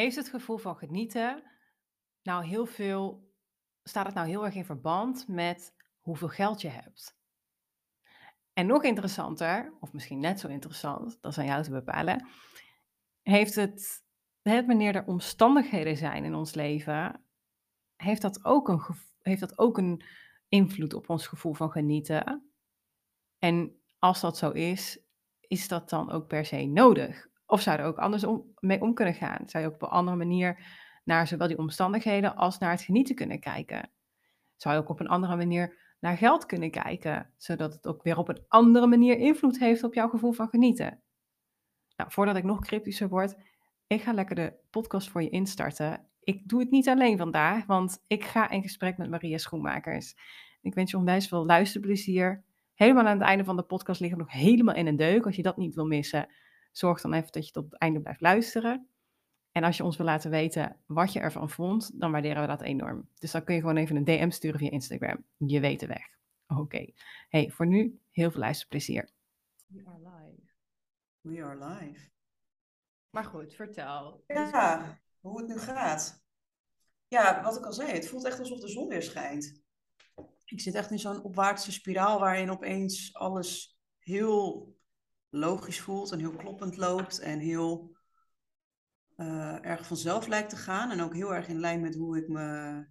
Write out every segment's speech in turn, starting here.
heeft het gevoel van genieten nou heel veel, staat het nou heel erg in verband met hoeveel geld je hebt? En nog interessanter, of misschien net zo interessant, dat is aan jou te bepalen, heeft het, het wanneer er omstandigheden zijn in ons leven, heeft dat ook een, heeft dat ook een invloed op ons gevoel van genieten? En als dat zo is, is dat dan ook per se nodig? Of zou er ook anders om, mee om kunnen gaan? Zou je ook op een andere manier naar zowel die omstandigheden als naar het genieten kunnen kijken? Zou je ook op een andere manier naar geld kunnen kijken, zodat het ook weer op een andere manier invloed heeft op jouw gevoel van genieten? Nou, voordat ik nog cryptischer word, ik ga lekker de podcast voor je instarten. Ik doe het niet alleen vandaag, want ik ga in gesprek met Maria Schoenmakers. Ik wens je onwijs veel luisterplezier. Helemaal aan het einde van de podcast liggen we nog helemaal in een deuk. Als je dat niet wil missen, zorg dan even dat je tot het einde blijft luisteren. En als je ons wil laten weten wat je ervan vond, dan waarderen we dat enorm. Dus dan kun je gewoon even een DM sturen via Instagram. Je weet de weg. Oké. Hey, voor nu heel veel luisterplezier. We are live. We are live. Maar goed, vertel. Ja, hoe het nu gaat. Ja, wat ik al zei, het voelt echt alsof de zon weer schijnt. Ik zit echt in zo'n opwaartse spiraal waarin opeens alles heel logisch voelt en heel kloppend loopt en heel uh, erg vanzelf lijkt te gaan. En ook heel erg in lijn met hoe ik me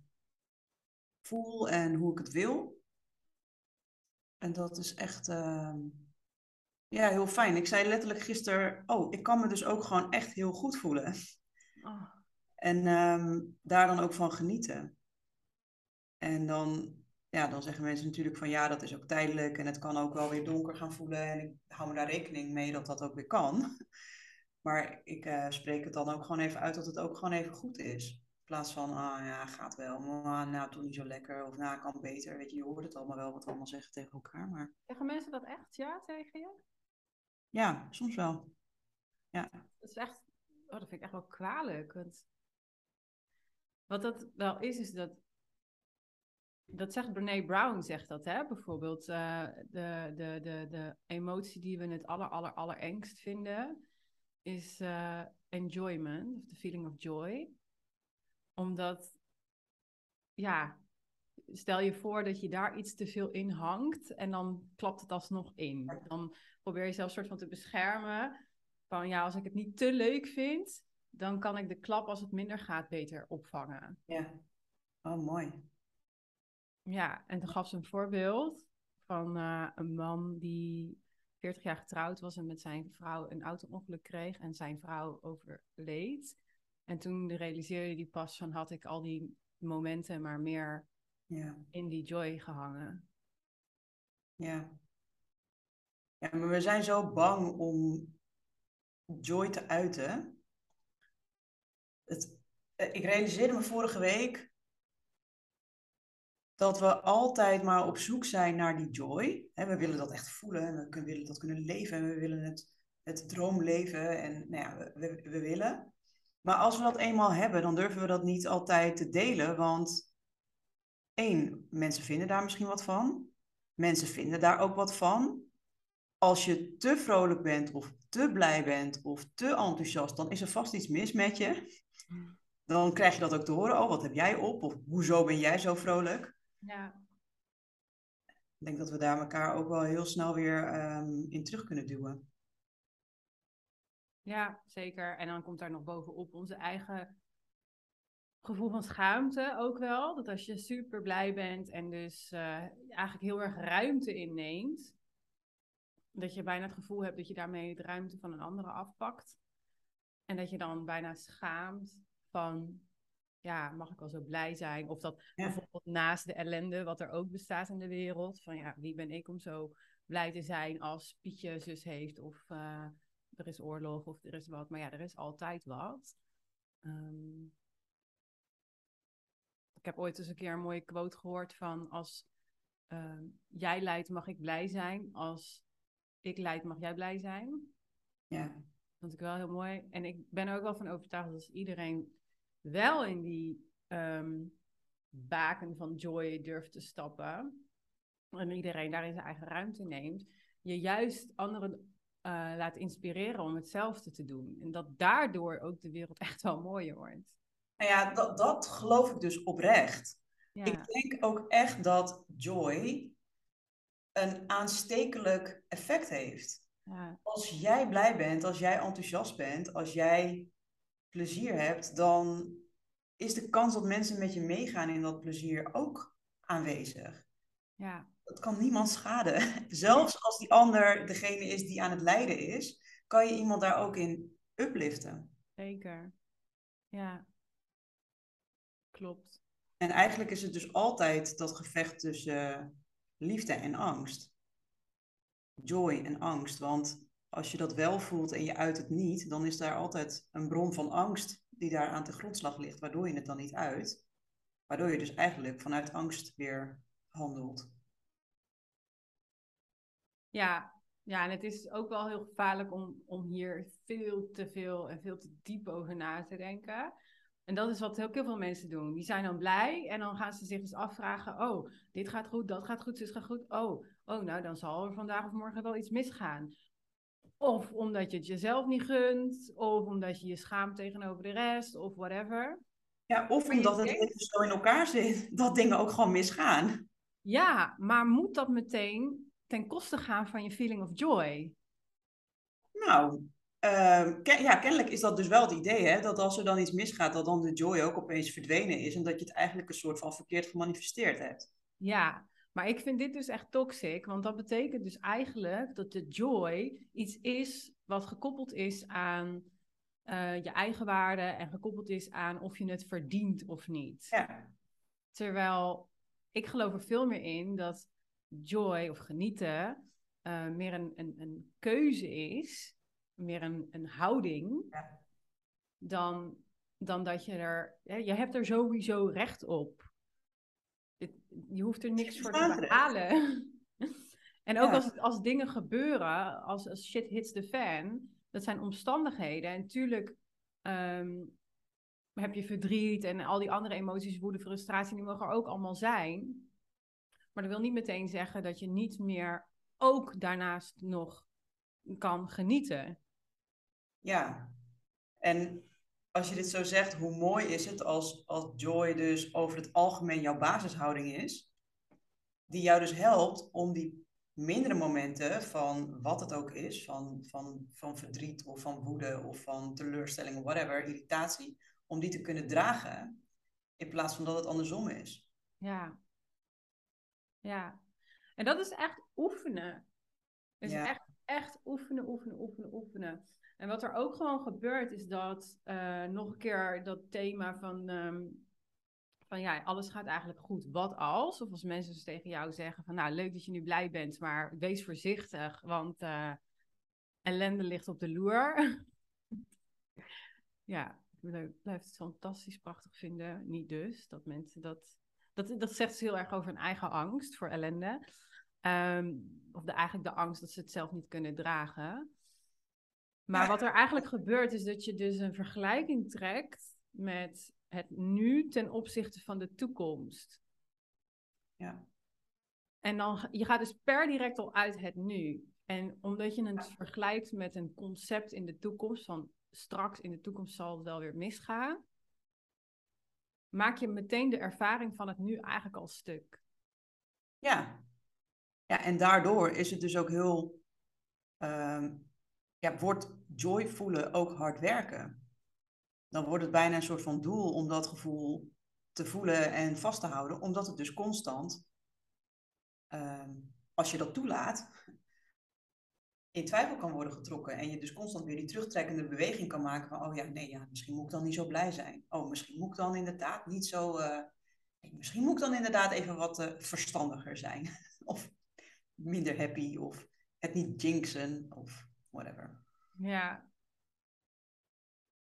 voel en hoe ik het wil. En dat is echt uh, ja, heel fijn. Ik zei letterlijk gisteren, oh, ik kan me dus ook gewoon echt heel goed voelen. Oh. En um, daar dan ook van genieten. En dan, ja, dan zeggen mensen natuurlijk van ja, dat is ook tijdelijk en het kan ook wel weer donker gaan voelen. En ik hou me daar rekening mee dat dat ook weer kan. Maar ik uh, spreek het dan ook gewoon even uit dat het ook gewoon even goed is. In plaats van, ah ja, gaat wel, maar nou, toch niet zo lekker. Of nou, kan beter. Weet je, je hoort het allemaal wel wat we allemaal zeggen tegen elkaar. Maar... Zeggen mensen dat echt, ja, tegen je? Ja, soms wel. Ja. Dat is echt, oh, dat vind ik echt wel kwalijk. Want wat dat wel is, is dat dat zegt Brene Brown, zegt dat, hè? bijvoorbeeld. Uh, de, de, de, de emotie die we het aller, aller, allerengst vinden, is uh, enjoyment, of the feeling of joy. Omdat, ja, stel je voor dat je daar iets te veel in hangt en dan klapt het alsnog in. Dan probeer je zelf soort van te beschermen. Van ja, als ik het niet te leuk vind, dan kan ik de klap als het minder gaat beter opvangen. Ja, oh mooi. Ja, en toen gaf ze een voorbeeld van uh, een man die 40 jaar getrouwd was en met zijn vrouw een auto-ongeluk kreeg en zijn vrouw overleed. En toen realiseerde hij pas van had ik al die momenten maar meer ja. in die joy gehangen. Ja. Ja, maar we zijn zo bang om joy te uiten. Het, eh, ik realiseerde me vorige week dat we altijd maar op zoek zijn naar die joy. we willen dat echt voelen en we willen dat kunnen leven en we willen het, het droomleven en nou ja, we, we willen. Maar als we dat eenmaal hebben, dan durven we dat niet altijd te delen, want één, mensen vinden daar misschien wat van. Mensen vinden daar ook wat van. Als je te vrolijk bent of te blij bent of te enthousiast, dan is er vast iets mis met je. Dan krijg je dat ook te horen. Oh, wat heb jij op? Of hoezo ben jij zo vrolijk? Ja. Ik denk dat we daar elkaar ook wel heel snel weer um, in terug kunnen duwen. Ja, zeker. En dan komt daar nog bovenop onze eigen gevoel van schaamte ook wel. Dat als je super blij bent en dus uh, eigenlijk heel erg ruimte inneemt, dat je bijna het gevoel hebt dat je daarmee de ruimte van een andere afpakt. En dat je dan bijna schaamt van ja, mag ik wel zo blij zijn? Of dat bijvoorbeeld naast de ellende, wat er ook bestaat in de wereld, van ja, wie ben ik om zo blij te zijn als Pietje zus heeft, of uh, er is oorlog, of er is wat. Maar ja, er is altijd wat. Um, ik heb ooit eens een keer een mooie quote gehoord van als uh, jij lijdt, mag ik blij zijn. Als ik lijd, mag jij blij zijn. Ja. Dat vond ik wel heel mooi. En ik ben er ook wel van overtuigd dat als iedereen wel in die um, baken van joy durft te stappen. En iedereen daarin zijn eigen ruimte neemt. Je juist andere uh, laat inspireren om hetzelfde te doen. En dat daardoor ook de wereld echt wel mooier wordt. Nou ja, dat, dat geloof ik dus oprecht. Ja. Ik denk ook echt dat joy een aanstekelijk effect heeft. Ja. Als jij blij bent, als jij enthousiast bent, als jij plezier hebt, dan is de kans dat mensen met je meegaan in dat plezier ook aanwezig. Ja. Dat kan niemand schaden. Zelfs als die ander degene is die aan het lijden is, kan je iemand daar ook in upliften. Zeker. Ja. Klopt. En eigenlijk is het dus altijd dat gevecht tussen liefde en angst. Joy en angst. Want als je dat wel voelt en je uit het niet, dan is daar altijd een bron van angst die daar aan de grondslag ligt, waardoor je het dan niet uit. Waardoor je dus eigenlijk vanuit angst weer handelt. Ja, ja, en het is ook wel heel gevaarlijk om, om hier veel te veel en veel te diep over na te denken. En dat is wat heel veel mensen doen. Die zijn dan blij en dan gaan ze zich dus afvragen: oh, dit gaat goed, dat gaat goed, dit gaat goed. Oh, oh, nou dan zal er vandaag of morgen wel iets misgaan. Of omdat je het jezelf niet gunt, of omdat je je schaamt tegenover de rest, of whatever. Ja, of omdat het denkt... zo in elkaar zit, dat dingen ook gewoon misgaan. Ja, maar moet dat meteen ten koste gaan van je feeling of joy? Nou, uh, ja, kennelijk is dat dus wel het idee, hè? Dat als er dan iets misgaat, dat dan de joy ook opeens verdwenen is. En dat je het eigenlijk een soort van verkeerd gemanifesteerd hebt. Ja, maar ik vind dit dus echt toxic, want dat betekent dus eigenlijk dat de joy iets is wat gekoppeld is aan uh, je eigen waarde en gekoppeld is aan of je het verdient of niet. Ja. Terwijl ik geloof er veel meer in dat joy of genieten uh, meer een, een, een keuze is meer een, een houding ja. dan, dan dat je er. je hebt er sowieso recht op. je hoeft er niks voor te behalen. en ook als, als dingen gebeuren, als, als shit hits the fan, dat zijn omstandigheden. En natuurlijk ehm, heb je verdriet en al die andere emoties, woede, frustratie, die mogen er ook allemaal zijn. Maar dat wil niet meteen zeggen dat je niet meer ook daarnaast nog kan genieten. Ja, en als je dit zo zegt, hoe mooi is het als, als joy dus over het algemeen jouw basishouding is, die jou dus helpt om die mindere momenten van wat het ook is, van, van, van verdriet of van woede of van teleurstelling of whatever, irritatie, om die te kunnen dragen in plaats van dat het andersom is. Ja. Ja. En dat is echt oefenen. Het is echt, echt oefenen, oefenen, oefenen, oefenen. En wat er ook gewoon gebeurt, is dat uh, nog een keer dat thema van, um, van ja, alles gaat eigenlijk goed. Wat als? Of als mensen dus tegen jou zeggen van nou, leuk dat je nu blij bent, maar wees voorzichtig, want uh, ellende ligt op de loer. ja, ik blijf het fantastisch prachtig vinden. Niet dus, dat mensen dat... Dat, dat zegt ze heel erg over hun eigen angst voor ellende. Um, of de, eigenlijk de angst dat ze het zelf niet kunnen dragen. Maar wat er eigenlijk gebeurt is dat je dus een vergelijking trekt met het nu ten opzichte van de toekomst. Ja. En dan, je gaat dus per direct al uit het nu. En omdat je het vergelijkt met een concept in de toekomst, van straks in de toekomst zal het wel weer misgaan, maak je meteen de ervaring van het nu eigenlijk al stuk. Ja, ja en daardoor is het dus ook heel ehm, ja, wordt joy voelen ook hard werken. Dan wordt het bijna een soort van doel om dat gevoel te voelen en vast te houden, omdat het dus constant, ehm, als je dat toelaat, in twijfel kan worden getrokken. En je dus constant weer die terugtrekkende beweging kan maken van, oh ja, nee, ja, misschien moet ik dan niet zo blij zijn. Oh, misschien moet ik dan inderdaad niet zo, uh, misschien moet ik dan inderdaad even wat uh, verstandiger zijn. of minder happy, of het niet jinxen, of whatever. Ja.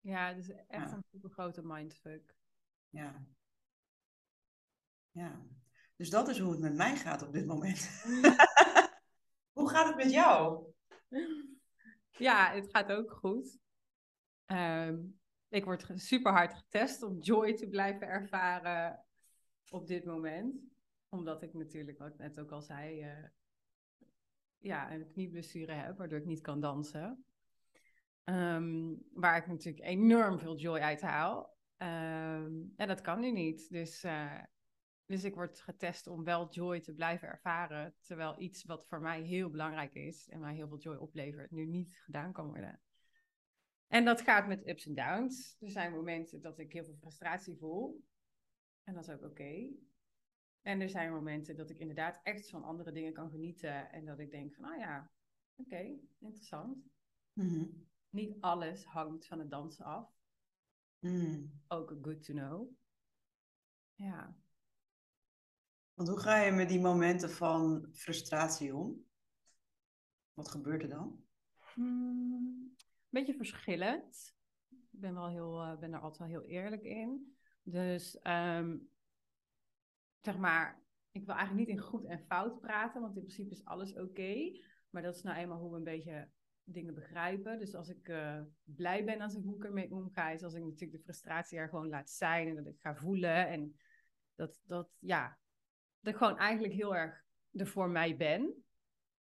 Ja, het is echt een super grote mindfuck. Ja. Ja. Dus dat is hoe het met mij gaat op dit moment. hoe gaat het met jou? Ja, het gaat ook goed. Ehm, ik word super hard getest om joy te blijven ervaren op dit moment. Omdat ik natuurlijk, wat ik net ook al zei, uh, ja, een knieblessure heb, waardoor ik niet kan dansen. Ehm, waar ik natuurlijk enorm veel joy uit haal. Ehm, en dat kan nu niet. Dus, uh, dus ik word getest om wel joy te blijven ervaren. Terwijl iets wat voor mij heel belangrijk is en mij heel veel joy oplevert, nu niet gedaan kan worden. En dat gaat met ups en downs. Er zijn momenten dat ik heel veel frustratie voel. En dat is ook oké. En er zijn momenten dat ik inderdaad echt van andere dingen kan genieten. En dat ik denk van, nou oh ja, oké, interessant. Mhm. Niet alles hangt van het dansen af. Mm. Ook good to know. Ja. Want hoe ga je met die momenten van frustratie om? Wat gebeurt er dan? Mm, beetje verschillend. Ik ben, wel heel, uh, ben er altijd wel heel eerlijk in. Dus um, zeg maar, ik wil eigenlijk niet in goed en fout praten, want in principe is alles oké. maar dat is nou eenmaal hoe we een beetje dingen begrijpen. Dus als ik uh, blij ben als ik hoe ik ermee omga, is als ik natuurlijk de frustratie er gewoon laat zijn en dat ik ga voelen. En dat, dat ja, dat ik gewoon eigenlijk heel erg er voor mij ben.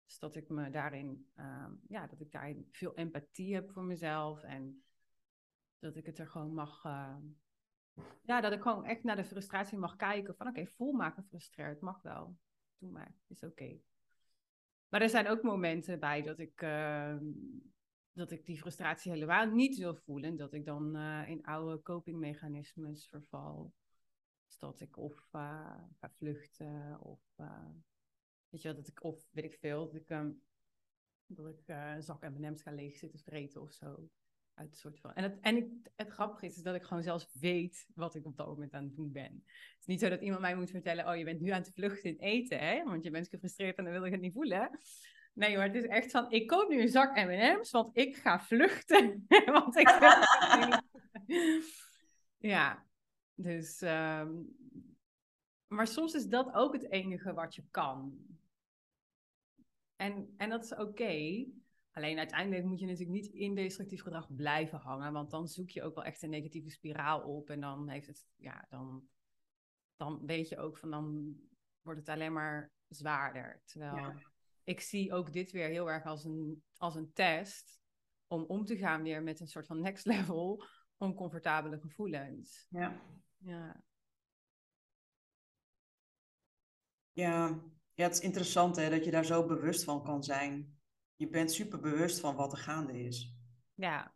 Dus dat ik me daarin, uh, ja, dat ik daarin veel empathie heb voor mezelf en dat ik het er gewoon mag, uh, ja, dat ik gewoon echt naar de frustratie mag kijken. Van oké, voel maar gefrustreerd, mag wel. Doe maar, is oké. Maar er zijn ook momenten bij dat ik, uh, dat ik die frustratie helemaal niet wil voelen. Dat ik dan uh, in oude copingmechanismes verval. Dus dat ik of uh, ga vluchten of weet je dat ik of weet ik veel, dat ik, um, dat ik een zak M&M's ga leeg zitten vreten of zo uit soort van. En, het, en ik, het grappige is, dat ik gewoon zelfs weet wat ik op dat moment aan het doen ben. Het is niet zo dat iemand mij moet vertellen: Oh, je bent nu aan het vluchten in eten, hè? Want je bent gefrustreerd en dan wil ik het niet voelen. Nee hoor, het is echt van: Ik koop nu een zak MM's, want ik ga vluchten. want ik Ja, dus. Um... Maar soms is dat ook het enige wat je kan. En, en dat is oké. Alleen uiteindelijk moet je natuurlijk niet in destructief gedrag blijven hangen, want dan zoek je ook wel echt een negatieve spiraal op en dan heeft het, ja, dan, dan weet je ook van dan wordt het alleen maar zwaarder. Terwijl ik zie ook dit weer heel erg als een, als een test om om te gaan weer met een soort van next level oncomfortabele gevoelens. Ja. Ja. Ja, ja het is interessant hè, dat je daar zo bewust van kan zijn je bent super bewust van wat er gaande is. Ja.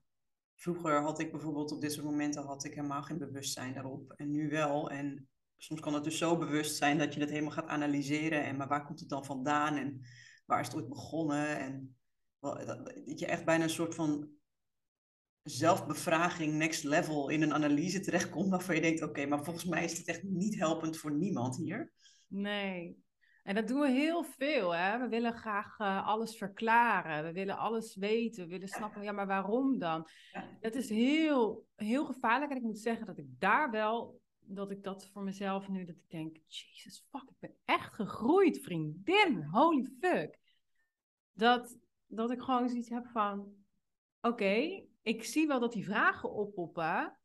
Vroeger had ik bijvoorbeeld op dit soort momenten had ik helemaal geen bewustzijn daarop. En nu wel. En soms kan het dus zo bewust zijn dat je het helemaal gaat analyseren. En maar waar komt het dan vandaan? En waar is het ooit begonnen? En dat je echt bijna een soort van zelfbevraging next level in een analyse terechtkomt. Waarvan je denkt, oké, maar volgens mij is dit echt niet helpend voor niemand hier. Nee, en dat doen we heel veel. Hè? We willen graag uh, alles verklaren. We willen alles weten. We willen snappen, ja, maar waarom dan? Dat is heel, heel gevaarlijk. En ik moet zeggen dat ik daar wel, dat ik dat voor mezelf nu, dat ik denk, Jesus fuck, ik ben echt gegroeid, vriendin. Holy fuck. Dat, dat ik gewoon zoiets heb van, oké, ik zie wel dat die vragen oppoppen.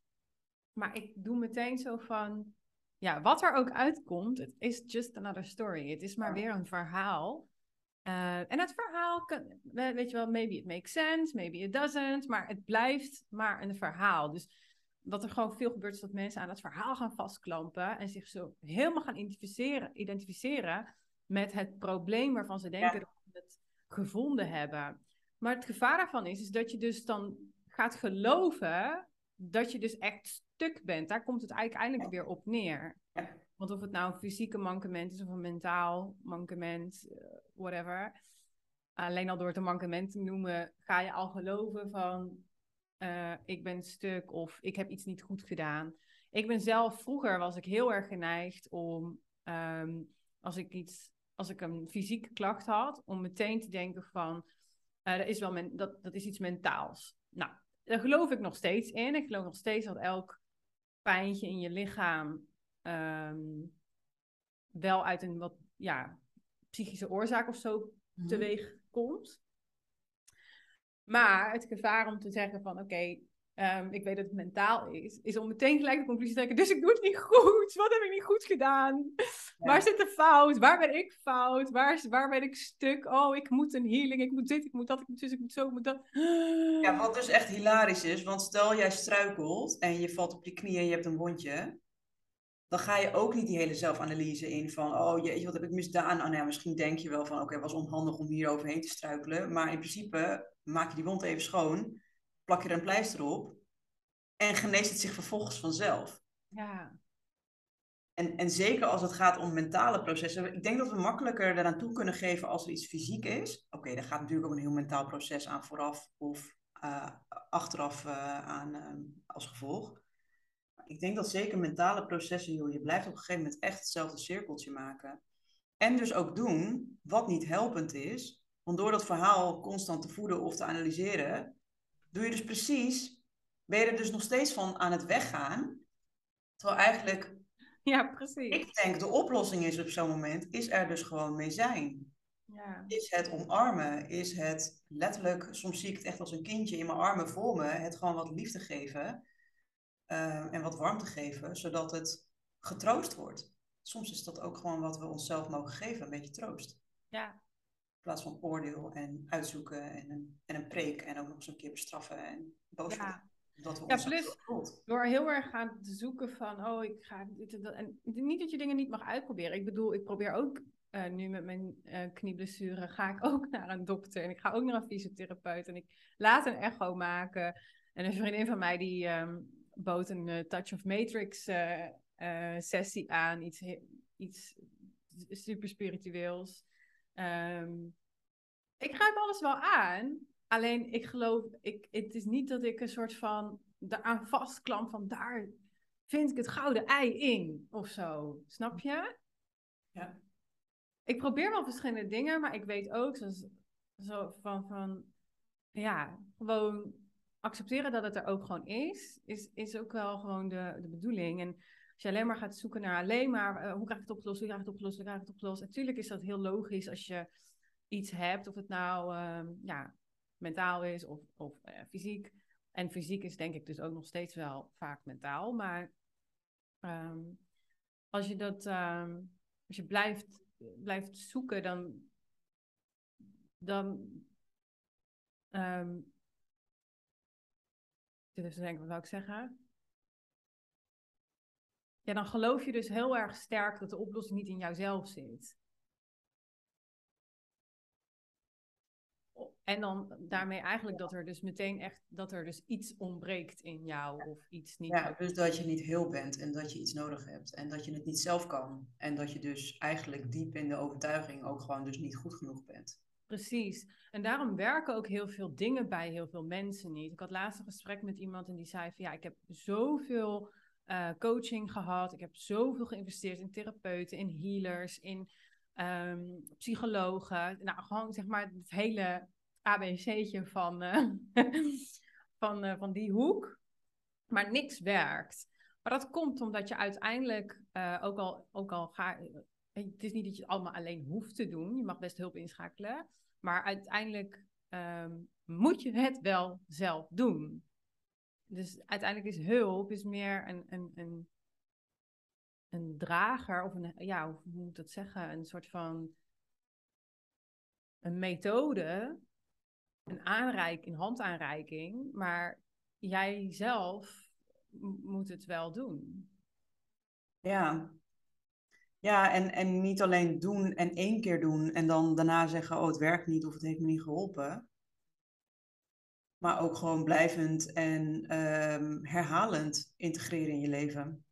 Maar ik doe meteen zo van, ja, wat er ook uitkomt, het is just another story. Het is maar weer een verhaal. Uh, en het verhaal, kan, weet je wel, maybe it makes sense, maybe it doesn't, maar het blijft maar een verhaal. Dus wat er gewoon veel gebeurt is dat mensen aan het verhaal gaan vastklampen en zich zo helemaal gaan identificeren, identificeren met het probleem waarvan ze denken dat ze het gevonden hebben. Maar het gevaar daarvan is, is dat je dus dan gaat geloven dat je dus echt stuk bent. Daar komt het eigenlijk eindelijk weer op neer. Want of het nou een fysieke mankement is of een mentaal mankement, uh, whatever. Alleen al door het een mankement te noemen, ga je al geloven van uh, ik ben stuk of ik heb iets niet goed gedaan. Ik ben zelf, vroeger was ik heel erg geneigd om, um, als ik iets, als ik een fysieke klacht had, om meteen te denken van, uh, dat, is wel men, dat, dat is iets mentaals. Nou, daar geloof ik nog steeds in. Ik geloof nog steeds dat elk pijntje in je lichaam um, wel uit een wat ja, psychische oorzaak of zo mm teweeg komt. Maar het gevaar om te zeggen van oké, ehm, ik weet dat het mentaal is, is om meteen gelijk de conclusie te trekken. Dus ik doe het niet goed. Wat heb ik niet goed gedaan? Waar zit de fout? Waar ben ik fout? Waar, waar ben ik stuk? Oh, ik moet een healing. Ik moet dit, ik moet dat, ik moet dus, ik moet zo, ik moet dat. Ja, wat dus echt hilarisch is, want stel jij struikelt en je valt op je knieën en je hebt een wondje dan ga je ook niet die hele zelfanalyse in van, oh jeetje, wat heb ik misdaan? Oh, nou, misschien denk je wel van, oké, het was onhandig om hier overheen te struikelen. Maar in principe maak je die wond even schoon, plak je er een pleister op en geneest het zich vervolgens vanzelf. Ja. En, en zeker als het gaat om mentale processen. Ik denk dat we makkelijker daaraan toe kunnen geven als er iets fysiek is. Oké, daar gaat natuurlijk ook een heel mentaal proces aan vooraf of uh, achteraf uh, aan uh, als gevolg ik denk dat zeker mentale processen, joh, je blijft op een gegeven moment echt hetzelfde cirkeltje maken. En dus ook doen wat niet helpend is. Want door dat verhaal constant te voeden of te analyseren, doe je dus precies, ben je er dus nog steeds van aan het weggaan. Terwijl eigenlijk, ja, precies. ik denk de oplossing is op zo'n moment, is er dus gewoon mee zijn. Ja. Is het omarmen, is het letterlijk, soms zie ik het echt als een kindje in mijn armen voor me, het gewoon wat liefde geven. Ehm, en wat warmte geven, zodat het getroost wordt. Soms is dat ook gewoon wat we onszelf mogen geven, een beetje troost. Ja. In plaats van oordeel en uitzoeken en een, en een preek en ook nog eens een keer bestraffen en boos ja. Dat we ja, plus door heel erg gaan zoeken van, oh, ik ga dit en dat. En niet dat je dingen niet mag uitproberen. Ik bedoel, ik probeer ook uh, nu met mijn uh, knieblessure, ga ik ook naar een dokter en ik ga ook naar een fysiotherapeut en ik laat een echo maken. En een vriendin van mij die, um, bood een uh, Touch of Matrix sessie aan, iets, iets super spiritueels. Um, ik grijp alles wel aan, alleen ik geloof, ik, het is niet dat ik een soort van aan vastklamp van daar vind ik het gouden ei in of zo. Snap je? Ja. Ik probeer wel verschillende dingen, maar ik weet ook zoals, zo van, van ja, gewoon accepteren dat het er ook gewoon is, is, is ook wel gewoon de, de bedoeling. En als je alleen maar gaat zoeken naar alleen maar uh, hoe krijg ik het opgelost, hoe krijg ik het opgelost, hoe krijg ik het opgelost. Natuurlijk is dat heel logisch als je iets hebt, of het nou uh, ja, mentaal is of, of uh, fysiek. En fysiek is denk ik dus ook nog steeds wel vaak mentaal. Maar um, als je dat, um, als je blijft, blijft zoeken, dan, dan um, zit even te denken, wat zou ik zeggen? Ja, dan geloof je dus heel erg sterk dat de oplossing niet in jouzelf zit. En dan daarmee eigenlijk dat er dus meteen echt, dat er dus iets ontbreekt in jou of iets niet. Ja, dus dat je niet heel bent en dat je iets nodig hebt en dat je het niet zelf kan. En dat je dus eigenlijk diep in de overtuiging ook gewoon dus niet goed genoeg bent. Precies. En daarom werken ook heel veel dingen bij heel veel mensen niet. Ik had laatst een gesprek met iemand en die zei van ja, ik heb zoveel uh, coaching gehad. Ik heb zoveel geïnvesteerd in therapeuten, in healers, in um, psychologen. Nou, gewoon zeg maar het hele ABC'tje van, uh, van, uh, van die hoek. Maar niks werkt. Maar dat komt omdat je uiteindelijk, ook al, ook al ga, het is niet dat je het allemaal alleen hoeft te doen. Je mag best hulp inschakelen. Maar uiteindelijk um, moet je het wel zelf doen. Dus uiteindelijk is hulp is meer een, een, een, een drager of een, ja, hoe moet ik dat zeggen? Een soort van een methode, een aanreik, een handaanreiking, maar jij zelf moet het wel doen. Ja, ja, en, en niet alleen doen en één keer doen en dan daarna zeggen, oh het werkt niet of het heeft me niet geholpen. Maar ook gewoon blijvend en um, herhalend integreren in je leven.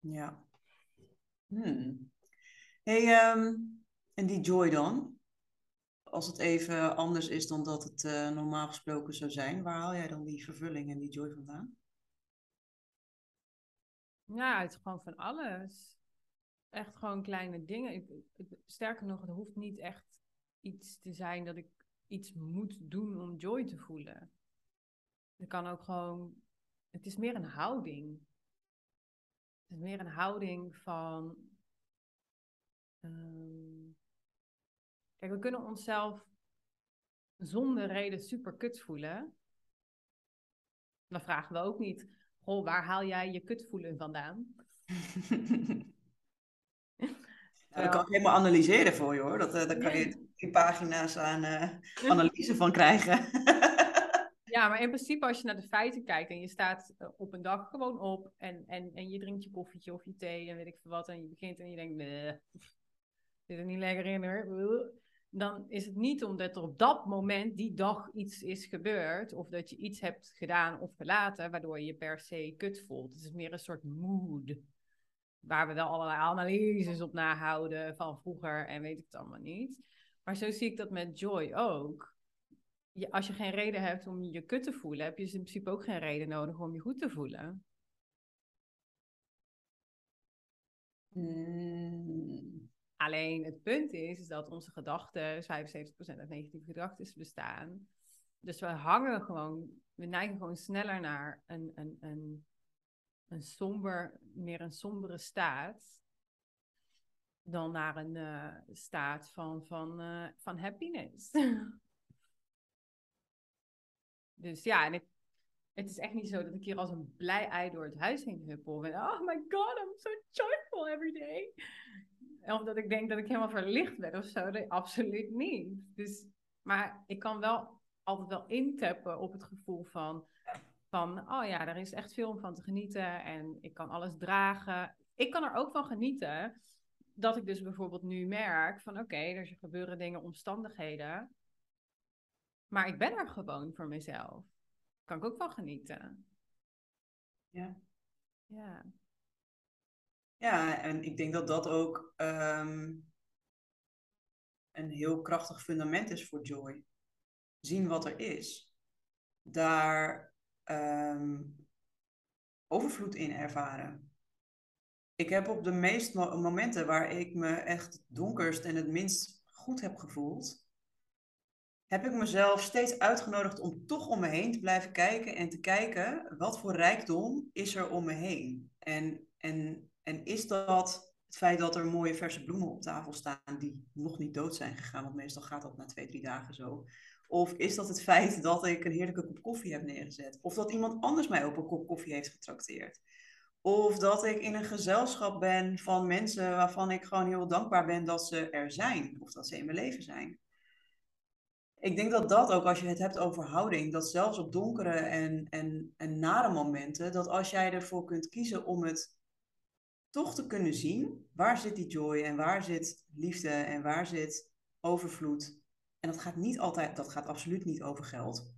Ja. Hmm. Hey, um, en die joy dan? Als het even anders is dan dat het uh, normaal gesproken zou zijn, waar haal jij dan die vervulling en die joy vandaan? Ja, uit gewoon van alles. Echt gewoon kleine dingen. Ik, sterker nog, het hoeft niet echt iets te zijn dat ik iets moet doen om joy te voelen. Het kan ook gewoon. Het is meer een houding. Het is meer een houding van. Um, kijk, we kunnen onszelf zonder reden super kut voelen, dan vragen we ook niet, goh, waar haal jij je kut voelen vandaan? dat kan ik helemaal analyseren voor je hoor. Dat, uh, daar kan je pagina's aan uh, analyse van krijgen. ja, maar in principe als je naar de feiten kijkt en je staat eh, op een dag gewoon op en, en, en je drinkt je koffietje of je thee en weet ik veel wat en je begint en je denkt, nee, zit er niet lekker in hoor. Dan is het niet omdat er op dat moment, die dag, iets is gebeurd. Of dat je iets hebt gedaan of gelaten, waardoor je je per se kut voelt. Het is meer een soort mood waar we wel allerlei analyses op nahouden van vroeger en weet ik het allemaal niet. Maar zo zie ik dat met joy ook. Je, als je geen reden hebt om je kut te voelen, heb je dus in principe ook geen reden nodig om je goed te voelen. Mm. Alleen het punt is, is dat onze gedachten, 75% uit negatieve gedachten bestaan. Dus we hangen gewoon, we neigen gewoon sneller naar een, een, een een somber, meer een sombere staat dan naar een uh, staat van, van, uh, van happiness. dus ja, en het, is echt niet zo dat ik hier als een blij ei door het huis heen huppel. En oh my god, I'm so joyful every day. Of dat ik denk dat ik helemaal verlicht ben of zo. Absoluut niet. Dus, maar ik kan wel altijd wel intappen op het gevoel van van, oh ja, er is echt veel om van te genieten en ik kan alles dragen. Ik kan er ook van genieten dat ik dus bijvoorbeeld nu merk van, oké, er gebeuren dingen, omstandigheden. Maar ik ben er gewoon voor mezelf. Kan ik ook van genieten. Ja. Ja. Ja, en ik denk dat dat ook ehm, een heel krachtig fundament is voor joy. Zien wat er is. Daar um, overvloed in ervaren. Ik heb op de meeste momenten waar ik me echt donkerst en het minst goed heb gevoeld, heb ik mezelf steeds uitgenodigd om toch om me heen te blijven kijken en te kijken wat voor rijkdom is er om me heen. En, en, en is dat het feit dat er mooie verse bloemen op tafel staan die nog niet dood zijn gegaan, want meestal gaat dat na twee, drie dagen zo. Of is dat het feit dat ik een heerlijke kop koffie heb neergezet? Of dat iemand anders mij op een kop koffie heeft getrakteerd? Of dat ik in een gezelschap ben van mensen waarvan ik gewoon heel dankbaar ben dat ze er zijn. Of dat ze in mijn leven zijn. Ik denk dat dat ook, als je het hebt over houding, dat zelfs op donkere en, en, en nare momenten, dat als jij ervoor kunt kiezen om het toch te kunnen zien, waar zit die joy en waar zit liefde en waar zit overvloed, en dat gaat niet altijd, dat gaat absoluut niet over geld.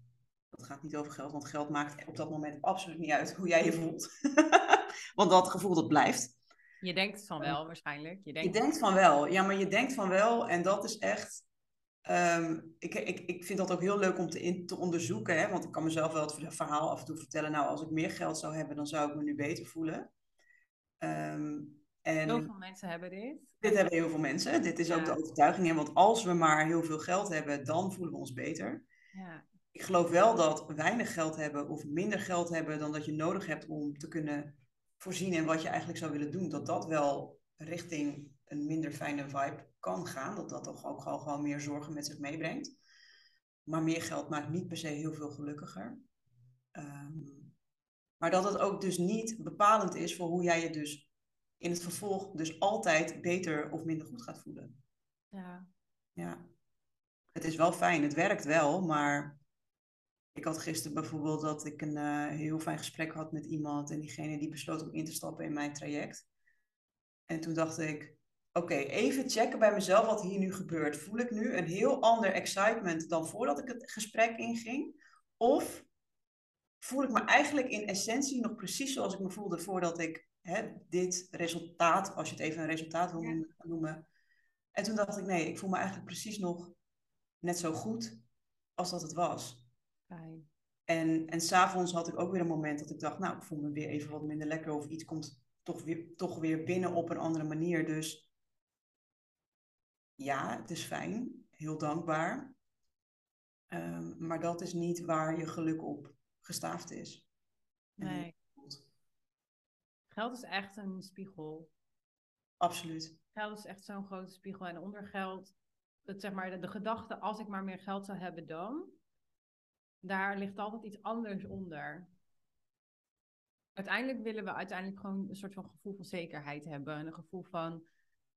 Dat gaat niet over geld, want geld maakt op dat moment absoluut niet uit hoe jij je voelt. want dat gevoel dat blijft. Je denkt van wel waarschijnlijk. Je denkt, je denkt van wel, ja, maar je denkt van wel en dat is echt. Ehm, ik, ik, ik vind dat ook heel leuk om te, in, te onderzoeken, hè, want ik kan mezelf wel het verhaal af en toe vertellen. Nou, als ik meer geld zou hebben, dan zou ik me nu beter voelen. Um, en heel veel mensen hebben dit. Dit hebben heel veel mensen. Dit is ook de overtuiging. Want als we maar heel veel geld hebben, dan voelen we ons beter. Ja. Ik geloof wel dat weinig geld hebben of minder geld hebben dan dat je nodig hebt om te kunnen voorzien in wat je eigenlijk zou willen doen. Dat dat wel richting een minder fijne vibe kan gaan. Dat dat toch ook gewoon, gewoon meer zorgen met zich meebrengt. Maar meer geld maakt niet per se heel veel gelukkiger. Ehm, maar dat het ook dus niet bepalend is voor hoe jij je dus in het vervolg dus altijd beter of minder goed gaat voelen. Ja. Ja. Het is wel fijn, het werkt wel, maar ik had gisteren bijvoorbeeld dat ik een uh, heel fijn gesprek had met iemand en diegene die besloot om in te stappen in mijn traject. En toen dacht ik, oké, even checken bij mezelf wat hier nu gebeurt. Voel ik nu een heel ander excitement dan voordat ik het gesprek inging? Of voel ik me eigenlijk in essentie nog precies zoals ik me voelde voordat ik hè, dit resultaat, als je het even een resultaat wil noemen. En toen dacht ik, nee, ik voel me eigenlijk precies nog net zo goed als dat het was. Fijn. En, en s'avonds had ik ook weer een moment dat ik dacht, nou, ik voel me weer even wat minder lekker of iets komt toch weer, toch weer binnen op een andere manier. Dus ja, het is fijn, heel dankbaar. Um, maar dat is niet waar je geluk op gestaafd is. Nee. Geld is echt een spiegel. Absoluut. Geld is echt zo'n grote spiegel. En onder geld het, zeg maar, de, de gedachte, als ik maar meer geld zou hebben dan, daar ligt altijd iets anders onder. Uiteindelijk willen we uiteindelijk gewoon een soort van gevoel van zekerheid hebben. Een gevoel van,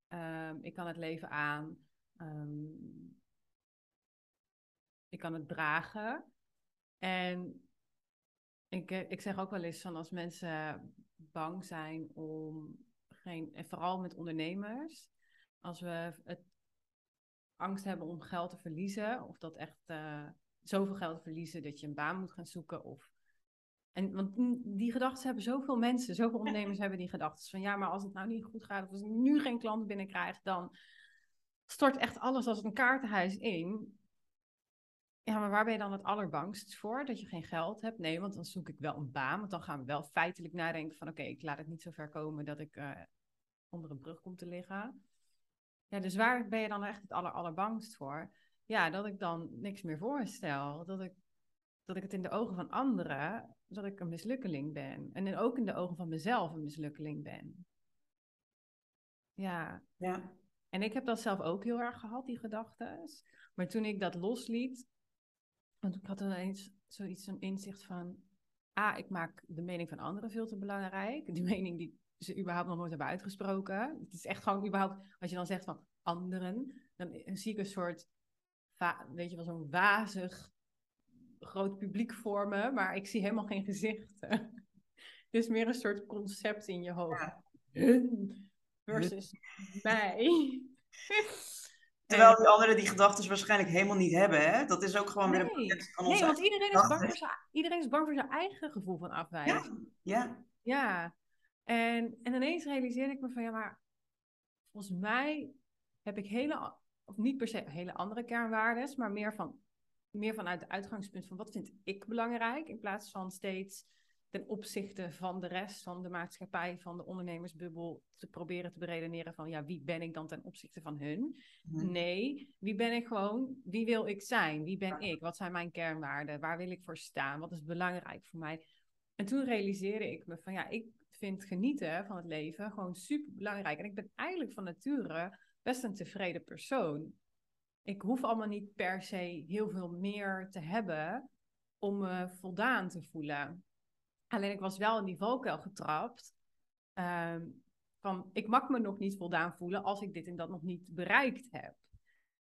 ehm, ik kan het leven aan. Ehm, ik kan het dragen. En ik, eh, ik zeg ook wel eens van als mensen bang zijn om geen, en vooral met ondernemers, als we het angst hebben om geld te verliezen, of dat echt uh, zoveel geld verliezen dat je een baan moet gaan zoeken, of en want die gedachten hebben zoveel mensen, zoveel ondernemers hebben die gedachten van ja, maar als het nou niet goed gaat, of als ik nu geen klanten binnenkrijg, dan stort echt alles als een kaartenhuis in. Ja, maar waar ben je dan het allerbangst voor? Dat je geen geld hebt? Nee, want dan zoek ik wel een baan. Want dan gaan we wel feitelijk nadenken van... oké, ik laat het niet zo ver komen dat ik uh, onder een brug kom te liggen. Ja, dus waar ben je dan echt het aller, allerbangst voor? Ja, dat ik dan niks meer voorstel. Dat ik, dat ik het in de ogen van anderen... dat ik een mislukkeling ben. En ook in de ogen van mezelf een mislukkeling ben. Ja. ja. En ik heb dat zelf ook heel erg gehad, die gedachten. Maar toen ik dat losliet, want ik had ineens zoiets een inzicht van, ah, ik maak de mening van anderen veel te belangrijk. Die mening die ze überhaupt nog nooit hebben uitgesproken. Het is echt gewoon überhaupt, als je dan zegt van anderen, dan zie ik een soort, weet je wel, zo'n wazig groot publiek vormen, maar ik zie helemaal geen gezichten. Dus meer een soort concept in je hoofd. Hun versus mij. Terwijl die anderen die gedachten waarschijnlijk helemaal niet hebben. Hè? Dat is ook gewoon nee. weer een van Nee, want iedereen is, bang voor zijn, iedereen is bang voor zijn eigen gevoel van afwijzing. Ja, ja. Ja. En, en ineens realiseerde ik me van, ja, maar volgens mij heb ik hele, of niet per se hele andere kernwaarden, maar meer, van, meer vanuit het uitgangspunt van wat vind ik belangrijk, in plaats van steeds ten opzichte van de rest van de maatschappij, van de ondernemersbubbel, te proberen te beredeneren van, ja, wie ben ik dan ten opzichte van hun? Mhm. Nee, wie ben ik gewoon, wie wil ik zijn? Wie ben ik? Wat zijn mijn kernwaarden? Waar wil ik voor staan? Wat is belangrijk voor mij? En toen realiseerde ik me van, ja, ik vind genieten van het leven gewoon super belangrijk. En ik ben eigenlijk van nature best een tevreden persoon. Ik hoef allemaal niet per se heel veel meer te hebben om me voldaan te voelen. Alleen ik was wel in die valkuil getrapt. Ehm, van ik mag me nog niet voldaan voelen als ik dit en dat nog niet bereikt heb.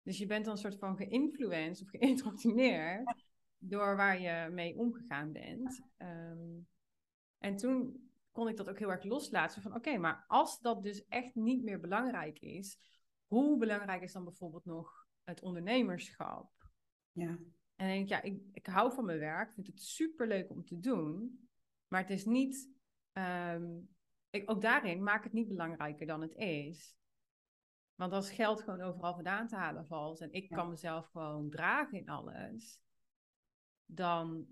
Dus je bent dan een soort van geïnfluenced of geïntroduceerd door waar je mee omgegaan bent. Ehm, en toen kon ik dat ook heel erg loslaten. Van oké, maar als dat dus echt niet meer belangrijk is, hoe belangrijk is dan bijvoorbeeld nog het ondernemerschap? Ja. En dan denk ik, ja, ik, ik hou van mijn werk, vind het super leuk om te doen. Maar het is niet, ehm, ik, ook daarin maak het niet belangrijker dan het is. Want als geld gewoon overal vandaan te halen valt en ik kan mezelf gewoon dragen in alles, dan,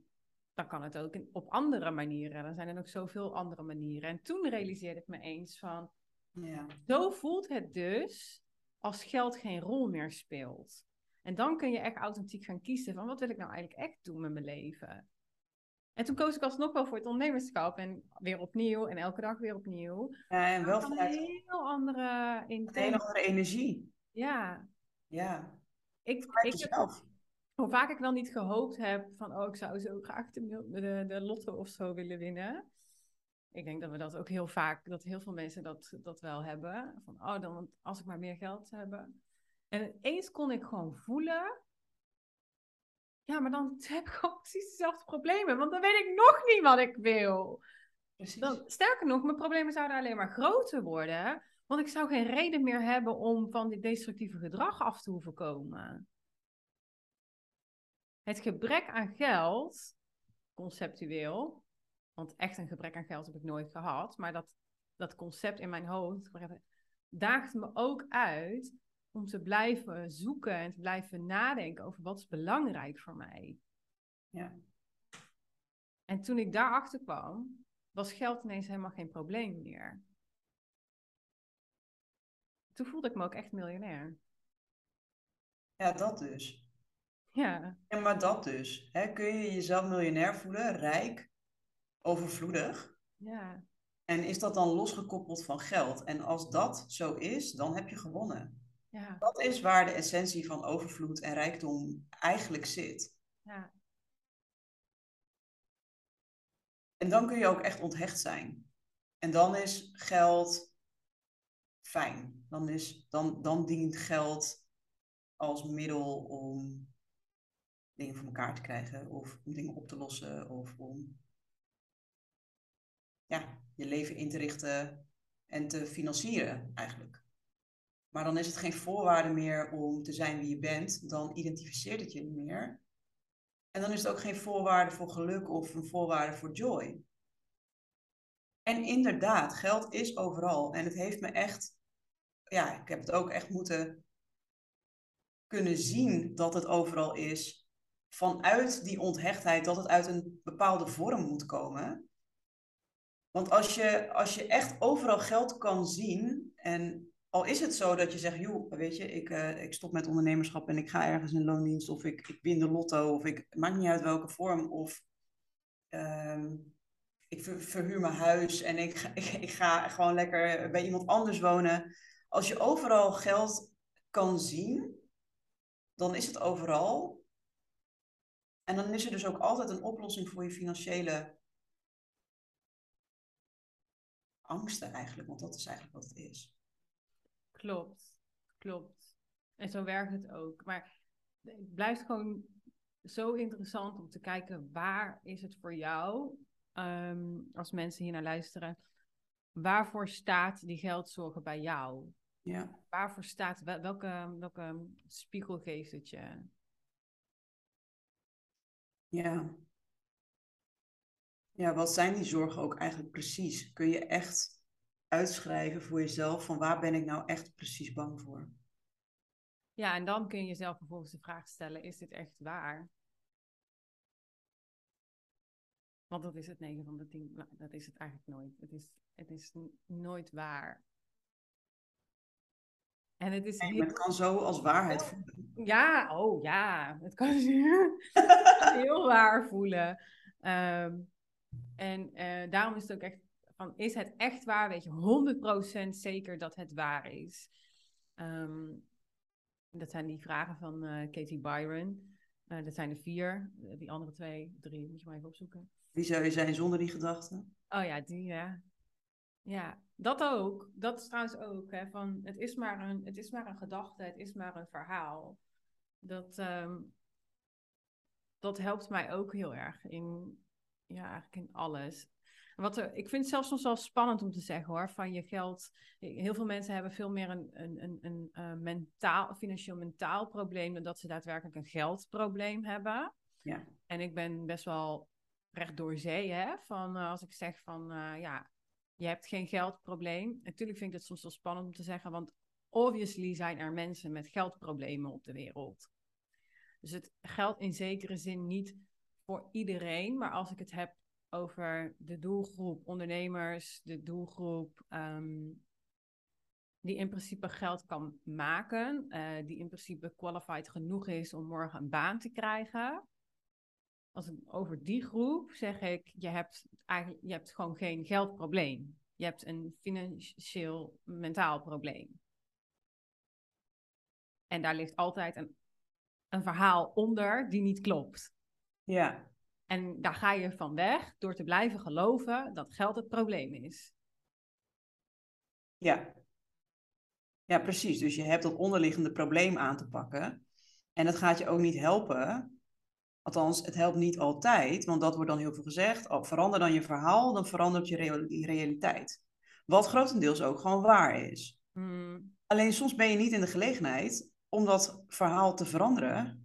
dan kan het ook op andere manieren. Dan zijn er nog zoveel andere manieren. En toen realiseerde ik me eens van, ja. zo voelt het dus als geld geen rol meer speelt. En dan kun je echt authentiek gaan kiezen van wat wil ik nou eigenlijk echt doen met mijn leven. En toen koos ik alsnog wel voor het ondernemerschap. En weer opnieuw en elke dag weer opnieuw. Ja, en wel vanuit een heel andere Een andere energie. Ja. Ja. Ik, ik heb, hoe vaak ik wel niet gehoopt heb van, oh, ik zou zo graag de, de, de lotto of zo willen winnen. Ik denk dat we dat ook heel vaak, dat heel veel mensen dat, dat wel hebben. Van, oh, dan als ik maar meer geld hebben. En eens kon ik gewoon voelen ja, maar dan heb ik gewoon precies dezelfde problemen. Want dan weet ik nog niet wat ik wil. Precies. Dan, sterker nog, mijn problemen zouden alleen maar groter worden. Want ik zou geen reden meer hebben om van dit destructieve gedrag af te hoeven komen. Het gebrek aan geld, conceptueel, want echt een gebrek aan geld heb ik nooit gehad, maar dat, dat concept in mijn hoofd daagt me ook uit om te blijven zoeken en te blijven nadenken over wat is belangrijk voor mij. Ja. En toen ik daarachter kwam, was geld ineens helemaal geen probleem meer. Toen voelde ik me ook echt miljonair. Ja, dat dus. Ja. Ja, maar dat dus. Hè? Kun je jezelf miljonair voelen, rijk, overvloedig? Ja. En is dat dan losgekoppeld van geld? En als dat zo is, dan heb je gewonnen. Ja. Dat is waar de essentie van overvloed en rijkdom eigenlijk zit. Ja. En dan kun je ook echt onthecht zijn. En dan is geld fijn. Dan, is, dan, dan dient geld als middel om dingen voor elkaar te krijgen of om dingen op te lossen of om ja, je leven in te richten en te financieren eigenlijk. Maar dan is het geen voorwaarde meer om te zijn wie je bent, dan identificeert het je niet meer. En dan is het ook geen voorwaarde voor geluk of een voorwaarde voor joy. En inderdaad, geld is overal. En het heeft me echt, ja, ik heb het ook echt moeten kunnen zien dat het overal is. Vanuit die onthechtheid, dat het uit een bepaalde vorm moet komen. Want als je, als je echt overal geld kan zien, en al is het zo dat je zegt, joh, weet je, ik, uh, ik stop met ondernemerschap en ik ga ergens in loondienst, of ik, ik win de lotto, of ik, maakt niet uit welke vorm, of uh, ik ver, verhuur mijn huis en ik, ik, ik ga gewoon lekker bij iemand anders wonen. Als je overal geld kan zien, dan is het overal. En dan is er dus ook altijd een oplossing voor je financiële angsten eigenlijk, want dat is eigenlijk wat het is. Klopt, klopt. En zo werkt het ook. Maar het blijft gewoon zo interessant om te kijken waar is het voor jou, um, als mensen hier naar luisteren, waarvoor staat die geldzorgen bij jou? Ja. Waarvoor staat, welke, welke spiegel geeft het je? Ja. Ja, wat zijn die zorgen ook eigenlijk precies? Kun je echt uitschrijven voor jezelf van waar ben ik nou echt precies bang voor? Ja, en dan kun je jezelf vervolgens de vraag stellen, is dit echt waar? Want dat is het 9 van de 10. Nou, dat is het eigenlijk nooit. Het is, het is nooit waar. En het, is heel... het kan zo als waarheid voelen. Ja, oh ja. Het kan heel waar voelen. Um, en uh, daarom is het ook echt van, is het echt waar? Weet je 100% zeker dat het waar is? Um, dat zijn die vragen van uh, Katie Byron. Uh, dat zijn er vier. Die andere twee, drie, moet je maar even opzoeken. Wie zou je zijn zonder die gedachten? Oh ja, die ja. Ja, dat ook. Dat is trouwens ook. Hè, van, het, is maar een, het is maar een gedachte, het is maar een verhaal. Dat, um, dat helpt mij ook heel erg in, ja, eigenlijk in alles. Wat er, ik vind het zelfs soms wel spannend om te zeggen hoor, van je geld. Heel veel mensen hebben veel meer een, een, een, een uh, mentaal, financieel mentaal probleem dan dat ze daadwerkelijk een geldprobleem hebben. Ja. En ik ben best wel recht door zee, hè, van uh, als ik zeg van uh, ja, je hebt geen geldprobleem. Natuurlijk vind ik het soms wel spannend om te zeggen, want obviously zijn er mensen met geldproblemen op de wereld. Dus het geldt in zekere zin niet voor iedereen, maar als ik het heb over de doelgroep ondernemers, de doelgroep um, die in principe geld kan maken, uh, die in principe qualified genoeg is om morgen een baan te krijgen. Als ik over die groep zeg ik, je hebt je hebt gewoon geen geldprobleem. Je hebt een financieel mentaal probleem. En daar ligt altijd een, een verhaal onder die niet klopt. Ja. En daar ga je van weg door te blijven geloven dat geld het probleem is. Ja. Ja, precies. Dus je hebt dat onderliggende probleem aan te pakken. En dat gaat je ook niet helpen. Althans, het helpt niet altijd, want dat wordt dan heel veel gezegd. Oh, verander dan je verhaal, dan verandert je realiteit. Wat grotendeels ook gewoon waar is. Hmm. Alleen soms ben je niet in de gelegenheid om dat verhaal te veranderen,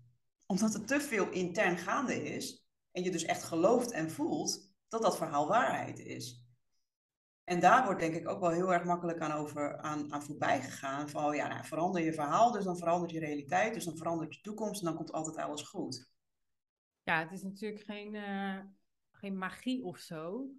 omdat er te veel intern gaande is en je dus echt gelooft en voelt dat dat verhaal waarheid is. En daar wordt denk ik ook wel heel erg makkelijk aan, over, aan, aan voorbij gegaan. Van oh ja, nou, verander je verhaal, dus dan verandert je realiteit, dus dan verandert je toekomst en dan komt altijd alles goed. Ja, het is natuurlijk geen, uh, geen magie of zo.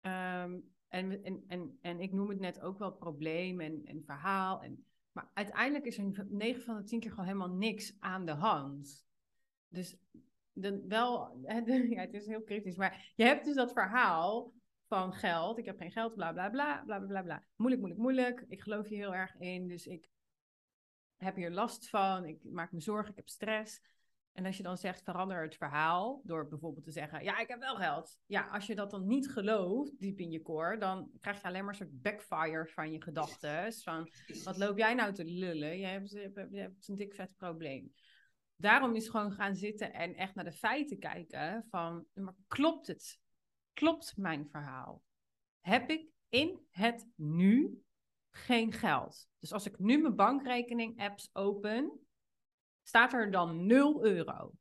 Um, en, en, en, en ik noem het net ook wel probleem en, en verhaal. En, maar uiteindelijk is er 9 van de 10 keer gewoon helemaal niks aan de hand. Dus de, wel, ja, het is heel kritisch, maar je hebt dus dat verhaal van geld. Ik heb geen geld, bla bla bla, bla bla bla. Moeilijk, moeilijk, moeilijk. Ik geloof hier heel erg in, dus ik heb hier last van. Ik maak me zorgen, ik heb stress. En als je dan zegt, verander het verhaal door bijvoorbeeld te zeggen, ja, ik heb wel geld. Ja, als je dat dan niet gelooft, diep in je core, dan krijg je alleen maar een soort backfires van je gedachten. Van, wat loop jij nou te lullen? Je hebt, je hebt, je hebt een dik vet probleem. Daarom is gewoon gaan zitten en echt naar de feiten kijken van, maar klopt het? Klopt mijn verhaal? Heb ik in het nu geen geld? Dus als ik nu mijn bankrekening apps open, staat er dan 0 euro.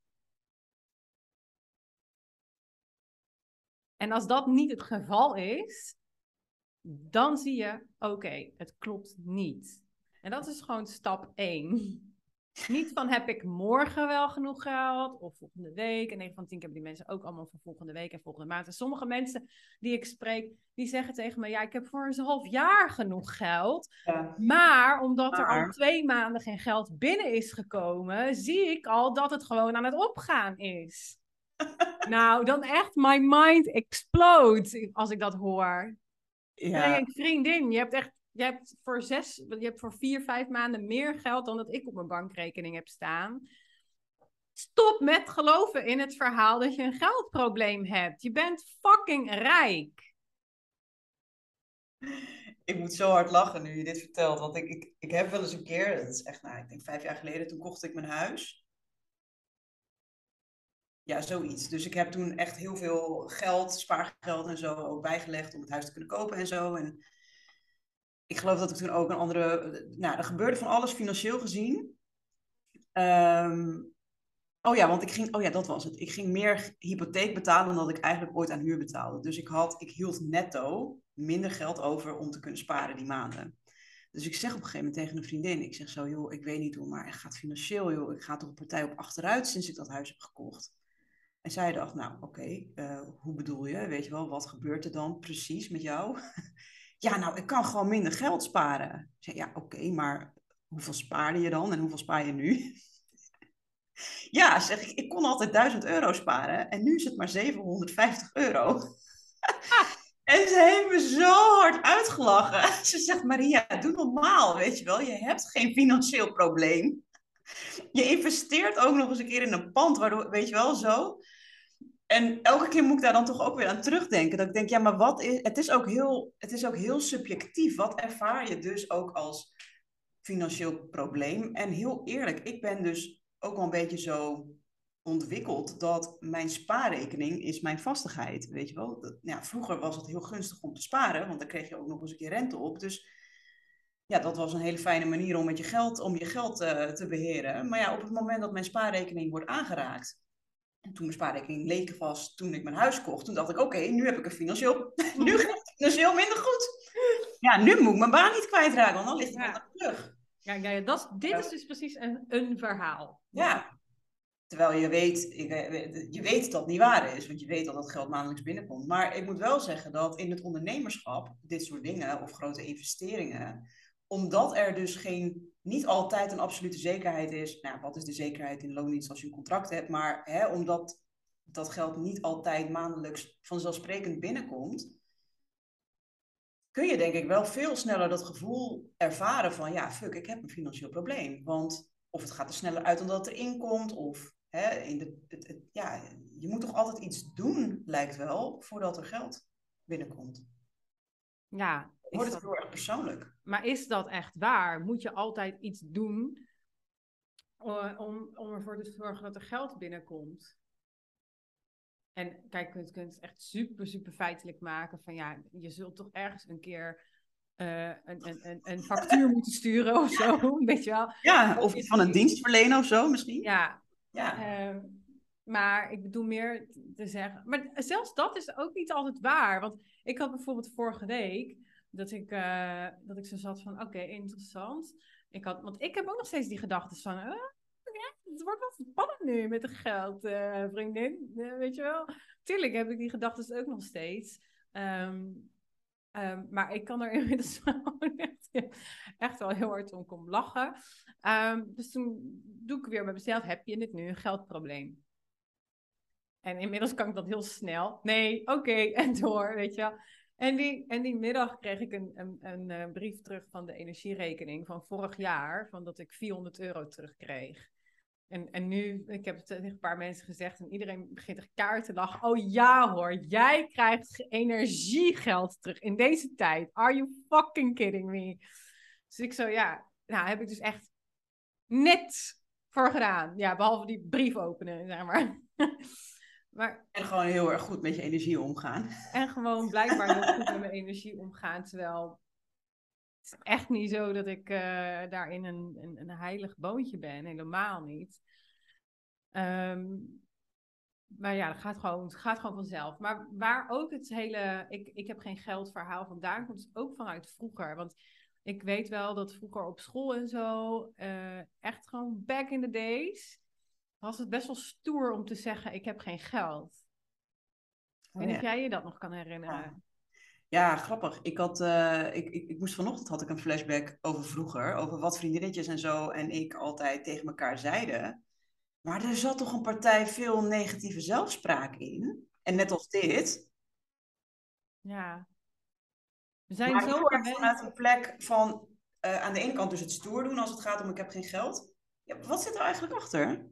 En als dat niet het geval is, dan zie je, oké, het klopt niet. En dat is gewoon stap 1. Niet van heb ik morgen wel genoeg geld of volgende week. En 9 van 10 hebben die mensen ook allemaal voor volgende week en volgende maand. En sommige mensen die ik spreek, die zeggen tegen me: Ja, ik heb voor een half jaar genoeg geld. Ja. Maar omdat er al twee maanden geen geld binnen is gekomen, zie ik al dat het gewoon aan het opgaan is. nou, dan echt my mind explodes als ik dat hoor. Ja. Ik vriendin, je hebt echt je hebt voor zes, je hebt voor vier, vijf maanden meer geld dan dat ik op mijn bankrekening heb staan. Stop met geloven in het verhaal dat je een geldprobleem hebt. Je bent fucking rijk. Ik moet zo hard lachen nu je dit vertelt. Want ik, ik, ik heb wel eens een keer, dat is echt, nou, ik denk vijf jaar geleden, toen kocht ik mijn huis. Ja, zoiets. Dus ik heb toen echt heel veel geld, spaargeld en zo ook bijgelegd om het huis te kunnen kopen en zo. En ik geloof dat ik toen ook een andere. Nou, er gebeurde van alles financieel gezien. Ehm, oh ja, want ik ging. Oh ja, dat was het. Ik ging meer hypotheek betalen dan dat ik eigenlijk ooit aan huur betaalde. Dus ik, had, ik hield netto minder geld over om te kunnen sparen die maanden. Dus ik zeg op een gegeven moment tegen een vriendin: Ik zeg zo, joh, ik weet niet hoe, maar het gaat financieel, joh. Ik ga toch een partij op achteruit sinds ik dat huis heb gekocht. En zij dacht, nou oké, eh, hoe bedoel je? Weet je wel, wat gebeurt er dan precies met jou? Ja, nou, ik kan gewoon minder geld sparen. Ik ja, oké, maar hoeveel spaarde je dan en hoeveel spaar je nu? ja, zeg ik, ik kon altijd 1000 euro sparen en nu is het maar 750 euro. en ze heeft me zo hard uitgelachen. Ze zegt, Maria, doe normaal, weet je wel. Je hebt geen financieel probleem. Je investeert ook nog eens een keer in een pand, waardoor, weet je wel, zo. En elke keer moet ik daar dan toch ook weer aan terugdenken. Dat ik denk, ja, maar wat is. Het is ook heel, het is ook heel subjectief. Wat ervaar je dus ook als financieel probleem? En heel eerlijk, ik ben dus ook wel een beetje zo ontwikkeld dat mijn spaarrekening is mijn vastigheid. Weet je wel? Dat, vroeger was het heel gunstig om te sparen, want dan kreeg je ook nog eens een keer rente op. Dus ja, dat was een hele fijne manier om met je geld, om je geld uh, te beheren. Maar ja, op het moment dat mijn spaarrekening wordt aangeraakt, toen mijn spaarrekening leeg was, toen ik mijn huis kocht, toen dacht ik, oké, nu heb ik een financieel, nu gaat het financieel minder goed. Ja, nu moet ik mijn baan niet kwijtraken, want dan ligt het ja. terug. Ja, ja dat, dit is dus precies een, een verhaal. Ja. Terwijl je weet, je weet dat het niet waar is, want je weet dat dat geld maandelijks binnenkomt. Maar ik moet wel zeggen dat in het ondernemerschap, dit soort dingen of grote investeringen, omdat er dus geen niet altijd een absolute zekerheid is. Nou, wat is de zekerheid in loondienst als je een contract hebt? Maar hè, omdat dat geld niet altijd maandelijks vanzelfsprekend binnenkomt, kun je denk ik wel veel sneller dat gevoel ervaren van ja, fuck, ik heb een financieel probleem. Want of het gaat er sneller uit dan dat het erin komt, of hè, in de, ja, je moet toch altijd iets doen, lijkt wel, voordat er geld binnenkomt. Ja, wordt het heel erg persoonlijk. Maar is dat echt waar? Moet je altijd iets doen om, om ervoor te zorgen dat er geld binnenkomt? En kijk, je kunt het echt super, super feitelijk maken van ja, je zult toch ergens een keer uh, een, een, een, factuur moeten sturen of zo, weet je wel. Ja, of iets van een dienstverlener of zo misschien. Ja. ja. Uh, maar ik bedoel meer te zeggen. Maar zelfs dat is ook niet altijd waar. Want ik had bijvoorbeeld vorige week dat ik, uh, dat ik zo zat van, oké, interessant. Ik had, want ik heb ook nog steeds die gedachten van, uh, het wordt wel spannend nu met het geld, uh, vriendin. weet je wel? Tuurlijk heb ik die gedachten ook nog steeds. Um, um, maar ik kan er inmiddels echt, echt wel heel hard om lachen. Um, dus toen doe ik weer met mezelf, heb je dit nu een geldprobleem? En inmiddels kan ik dat heel snel. Nee, oké, en door, weet je wel. En die, en die middag kreeg ik een, een, een, eh, brief terug van de energierekening van vorig jaar, van dat ik 400 euro terugkreeg. En, en nu, ik heb het tegen een paar mensen gezegd en iedereen begint er kaart te lachen. Oh ja hoor, jij krijgt energiegeld terug in deze tijd. Are you fucking kidding me? Dus ik zo, ja, nou heb ik dus echt net voor gedaan. Ja, behalve die brief openen, zeg maar. maar en gewoon heel erg goed met je energie omgaan. En gewoon blijkbaar heel goed met mijn energie omgaan. Terwijl het is echt niet zo dat ik uh, daarin een, een, een, heilig boontje ben. Helemaal niet. Um, maar ja, het gaat, gewoon, het gaat gewoon vanzelf. Maar waar ook het hele... Ik, ik heb geen geldverhaal vandaan komt, is ook vanuit vroeger. Want ik weet wel dat vroeger op school en zo, uh, echt gewoon back in the days, was het best wel stoer om te zeggen: Ik heb geen geld. Oh, en ja. of jij je dat nog kan herinneren. Ja, grappig. Ik, had, uh, ik, ik, ik, moest vanochtend had ik een flashback over vroeger, over wat vriendinnetjes en zo en ik altijd tegen elkaar zeiden. Maar er zat toch een partij veel negatieve zelfspraak in. En net als dit. Ja. We zijn maar zo erg vanuit een plek van uh, aan de ene kant dus het stoer doen als het gaat om ik heb geen geld. Ja, wat zit er eigenlijk achter?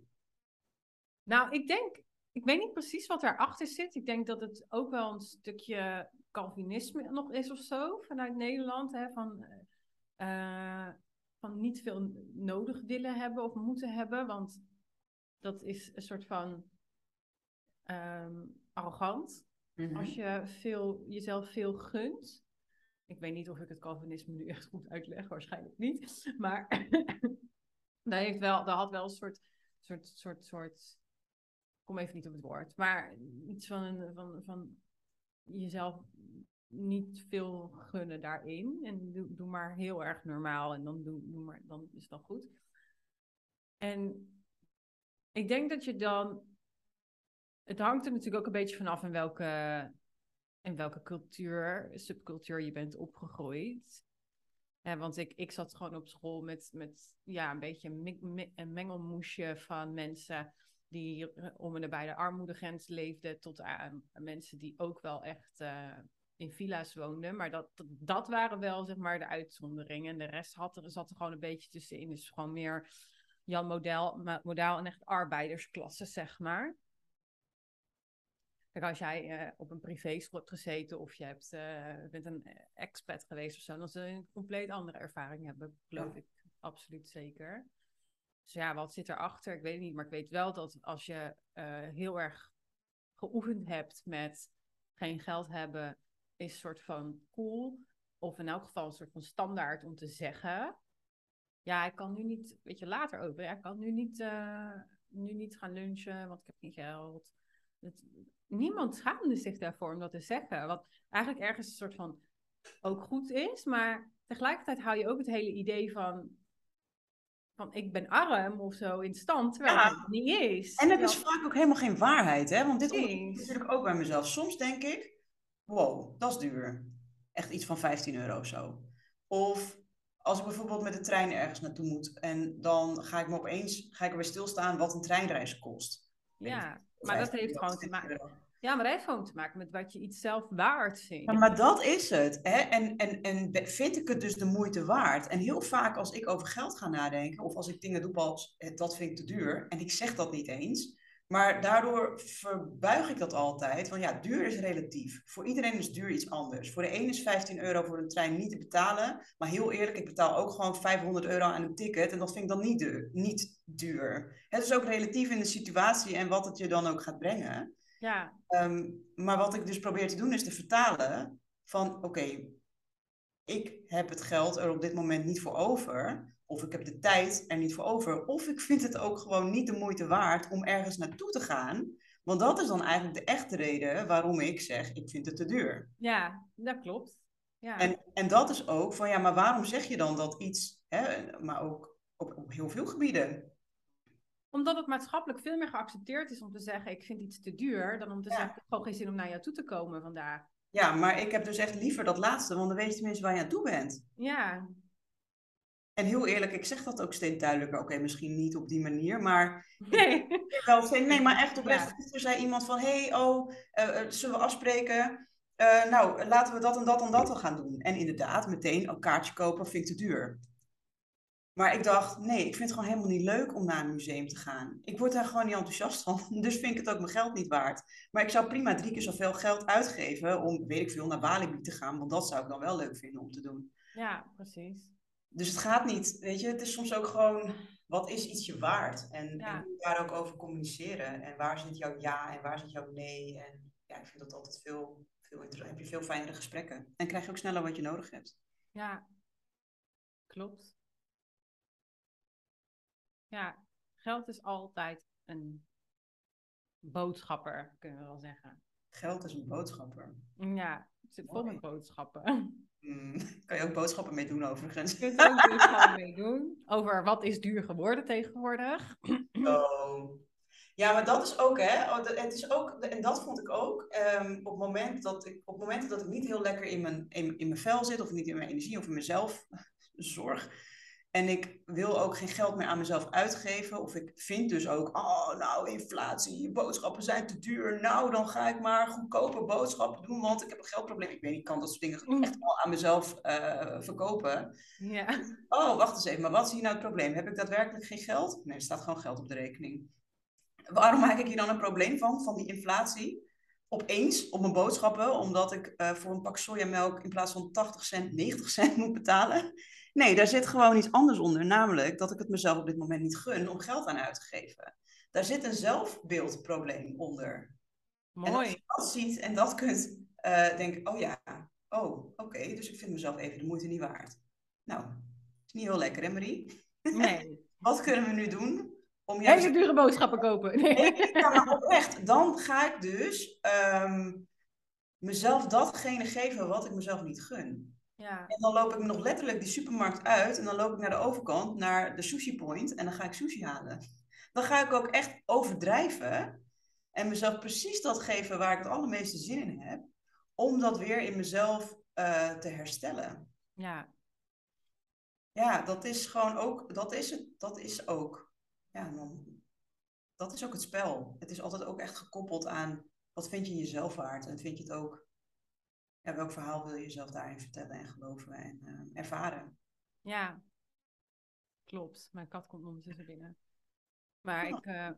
Nou, ik denk, ik weet niet precies wat daarachter zit. Ik denk dat het ook wel een stukje Calvinisme nog is of zo vanuit Nederland. Hè, van, uh, van niet veel nodig willen hebben of moeten hebben. Want dat is een soort van um, arrogant. Mm -hmm. Als je veel, jezelf veel gunt. Ik weet niet of ik het Calvinisme nu echt goed uitleg, waarschijnlijk niet. Maar dat, heeft wel, dat had wel een soort, soort, soort, soort. Kom even niet op het woord. Maar iets van, van, van jezelf niet veel gunnen daarin. En doe, doe maar heel erg normaal en dan, doe, doe maar, dan is dat goed. En ik denk dat je dan. Het hangt er natuurlijk ook een beetje vanaf in welke in welke cultuur, subcultuur je bent opgegroeid. Want ik, ik zat gewoon op school met, met ja, een beetje een, een mengelmoesje van mensen die om en nabij de armoedegrens leefden, tot aan mensen die ook wel echt uh, in villa's woonden. Maar dat, dat waren wel zeg maar de uitzonderingen. En de rest had er, zat er gewoon een beetje tussenin. Dus gewoon meer Jan Model, model en echt arbeidersklasse, zeg maar. Kijk, als jij uh, op een privéschool hebt gezeten of je hebt, uh, bent een expat geweest of zo, dan zul je een compleet andere ervaring hebben, geloof ik. Absoluut zeker. Dus ja, wat zit erachter? Ik weet het niet, maar ik weet wel dat als je uh, heel erg geoefend hebt met geen geld hebben, is een soort van cool. Of in elk geval een soort van standaard om te zeggen. Ja, ik kan nu niet, weet je, later ook. Ja, ik kan nu niet, nu niet gaan lunchen, want ik heb geen geld. Het, niemand schaamde zich daarvoor om dat te zeggen. Wat eigenlijk ergens een soort van ook goed is, maar tegelijkertijd hou je ook het hele idee van, van ik ben arm of zo in stand, terwijl ja. het niet is. En het is vaak ook helemaal geen waarheid, hè? Want dit is natuurlijk ook bij mezelf. Soms denk ik, wow, dat is duur. Echt iets van 15 euro of zo. Of als ik bijvoorbeeld met de trein ergens naartoe moet en dan ga ik me opeens ga ik er weer stilstaan wat een treinreis kost. Ja, maar dat heeft gewoon te maken. Ja, maar dat heeft gewoon te maken met wat je iets zelf waard vindt. Maar dat is het. Hè? En, en, en vind ik het dus de moeite waard? En heel vaak als ik over geld ga nadenken, of als ik dingen doe als dat vind ik te duur, en ik zeg dat niet eens, maar daardoor verbuig ik dat altijd. Want ja, duur is relatief. Voor iedereen is duur iets anders. Voor de een is 15 euro voor een trein niet te betalen. Maar heel eerlijk, ik betaal ook gewoon 500 euro aan een ticket. En dat vind ik dan niet. Niet duur. Het is ook relatief in de situatie en wat het je dan ook gaat brengen. Ja. Um, maar wat ik dus probeer te doen is te vertalen van oké, ik heb het geld er op dit moment niet voor over. Of ik heb de tijd er niet voor over. Of ik vind het ook gewoon niet de moeite waard om ergens naartoe te gaan. Want dat is dan eigenlijk de echte reden waarom ik zeg, ik vind het te duur. Ja, dat klopt. Ja. En, en dat is ook van, ja, maar waarom zeg je dan dat iets, hè, maar ook op, op heel veel gebieden. Omdat het maatschappelijk veel meer geaccepteerd is om te zeggen, ik vind iets te duur, dan om te zeggen, ik heb gewoon geen zin om naar jou toe te komen vandaag. Ja, maar ik heb dus echt liever dat laatste, want dan weet je tenminste waar je aan toe bent. Ja, en heel eerlijk, ik zeg dat ook steeds duidelijker. Oké, misschien niet op die manier, maar... Nee. Wel, nee, maar echt oprecht. Ja. Er zei iemand van, hey, oh, uh, zullen we afspreken? eh, nou, laten we dat en dat en dat wel gaan doen. En inderdaad, meteen een kaartje kopen vind ik te duur. Maar ik dacht, nee, ik vind het gewoon helemaal niet leuk om naar een museum te gaan. Ik word daar gewoon niet enthousiast van. Dus vind ik het ook mijn geld niet waard. Maar ik zou prima drie keer zoveel geld uitgeven om, weet ik veel, naar Walibi te gaan. Want dat zou ik dan wel leuk vinden om te doen. Ja, precies. Dus het gaat niet, weet je, het is soms ook gewoon, wat is iets je waard? En, Ja. en daar ook over communiceren. En waar zit jouw ja en waar zit jouw nee? En ja, ik vind dat altijd veel, veel interessant. heb je veel fijnere gesprekken. En krijg je ook sneller wat je nodig hebt. Ja, klopt. Ja, geld is altijd een boodschapper, kunnen we wel zeggen. Geld is een boodschapper. Ja, het zit vol met boodschappen. Hmm, kan je ook boodschappen mee doen overigens. Je kunt ook boodschappen mee doen. Over wat is duur geworden tegenwoordig. Oh. Ja, maar dat is ook, hè. oh, Het is ook, en dat vond ik ook. ehm, op, moment dat ik, op momenten dat ik niet heel lekker in mijn, in, in mijn vel zit, of niet in mijn energie of in mezelf zorg. En ik wil ook geen geld meer aan mezelf uitgeven. Of ik vind dus ook, oh, nou, inflatie, boodschappen zijn te duur. Nou, dan ga ik maar goedkope boodschappen doen, want ik heb een geldprobleem. Ik weet niet, ik kan dat soort dingen echt wel aan mezelf eh, verkopen. Ja, Oh, wacht eens even, maar wat is hier nou het probleem? Heb ik daadwerkelijk geen geld? Nee, er staat gewoon geld op de rekening. Waarom maak ik hier dan een probleem van, van die inflatie? Opeens op mijn boodschappen, omdat ik eh, voor een pak sojamelk in plaats van 80 cent 90 cent moet betalen. Nee, daar zit gewoon iets anders onder, namelijk dat ik het mezelf op dit moment niet gun om geld aan uit te geven. Daar zit een zelfbeeldprobleem onder. En als mooi. je dat ziet en dat kunt eh denken, oh ja, oh, oké, dus ik vind mezelf even de moeite niet waard. Nou, is niet heel lekker hè Marie? Nee. Wat kunnen we nu doen om Hele jou... dure boodschappen kopen. Nee. Maar oprecht, dan ga ik dus ehm, mezelf datgene geven wat ik mezelf niet gun. Ja, En dan loop ik nog letterlijk die supermarkt uit en dan loop ik naar de overkant, naar de sushi point en dan ga ik sushi halen. Dan ga ik ook echt overdrijven en mezelf precies dat geven waar ik het allermeeste zin in heb, om dat weer in mezelf eh, te herstellen. ja, Ja, dat is gewoon ook, dat is het, dat is ook, ja, dan, dat is ook het spel. Het is altijd ook echt gekoppeld aan, wat vind je jezelf waard? En vind je het ook, ja, welk verhaal wil je jezelf daarin vertellen en geloven en eh, ervaren? ja. Klopt. Mijn kat komt ondertussen binnen. Maar Ja. ik... eh,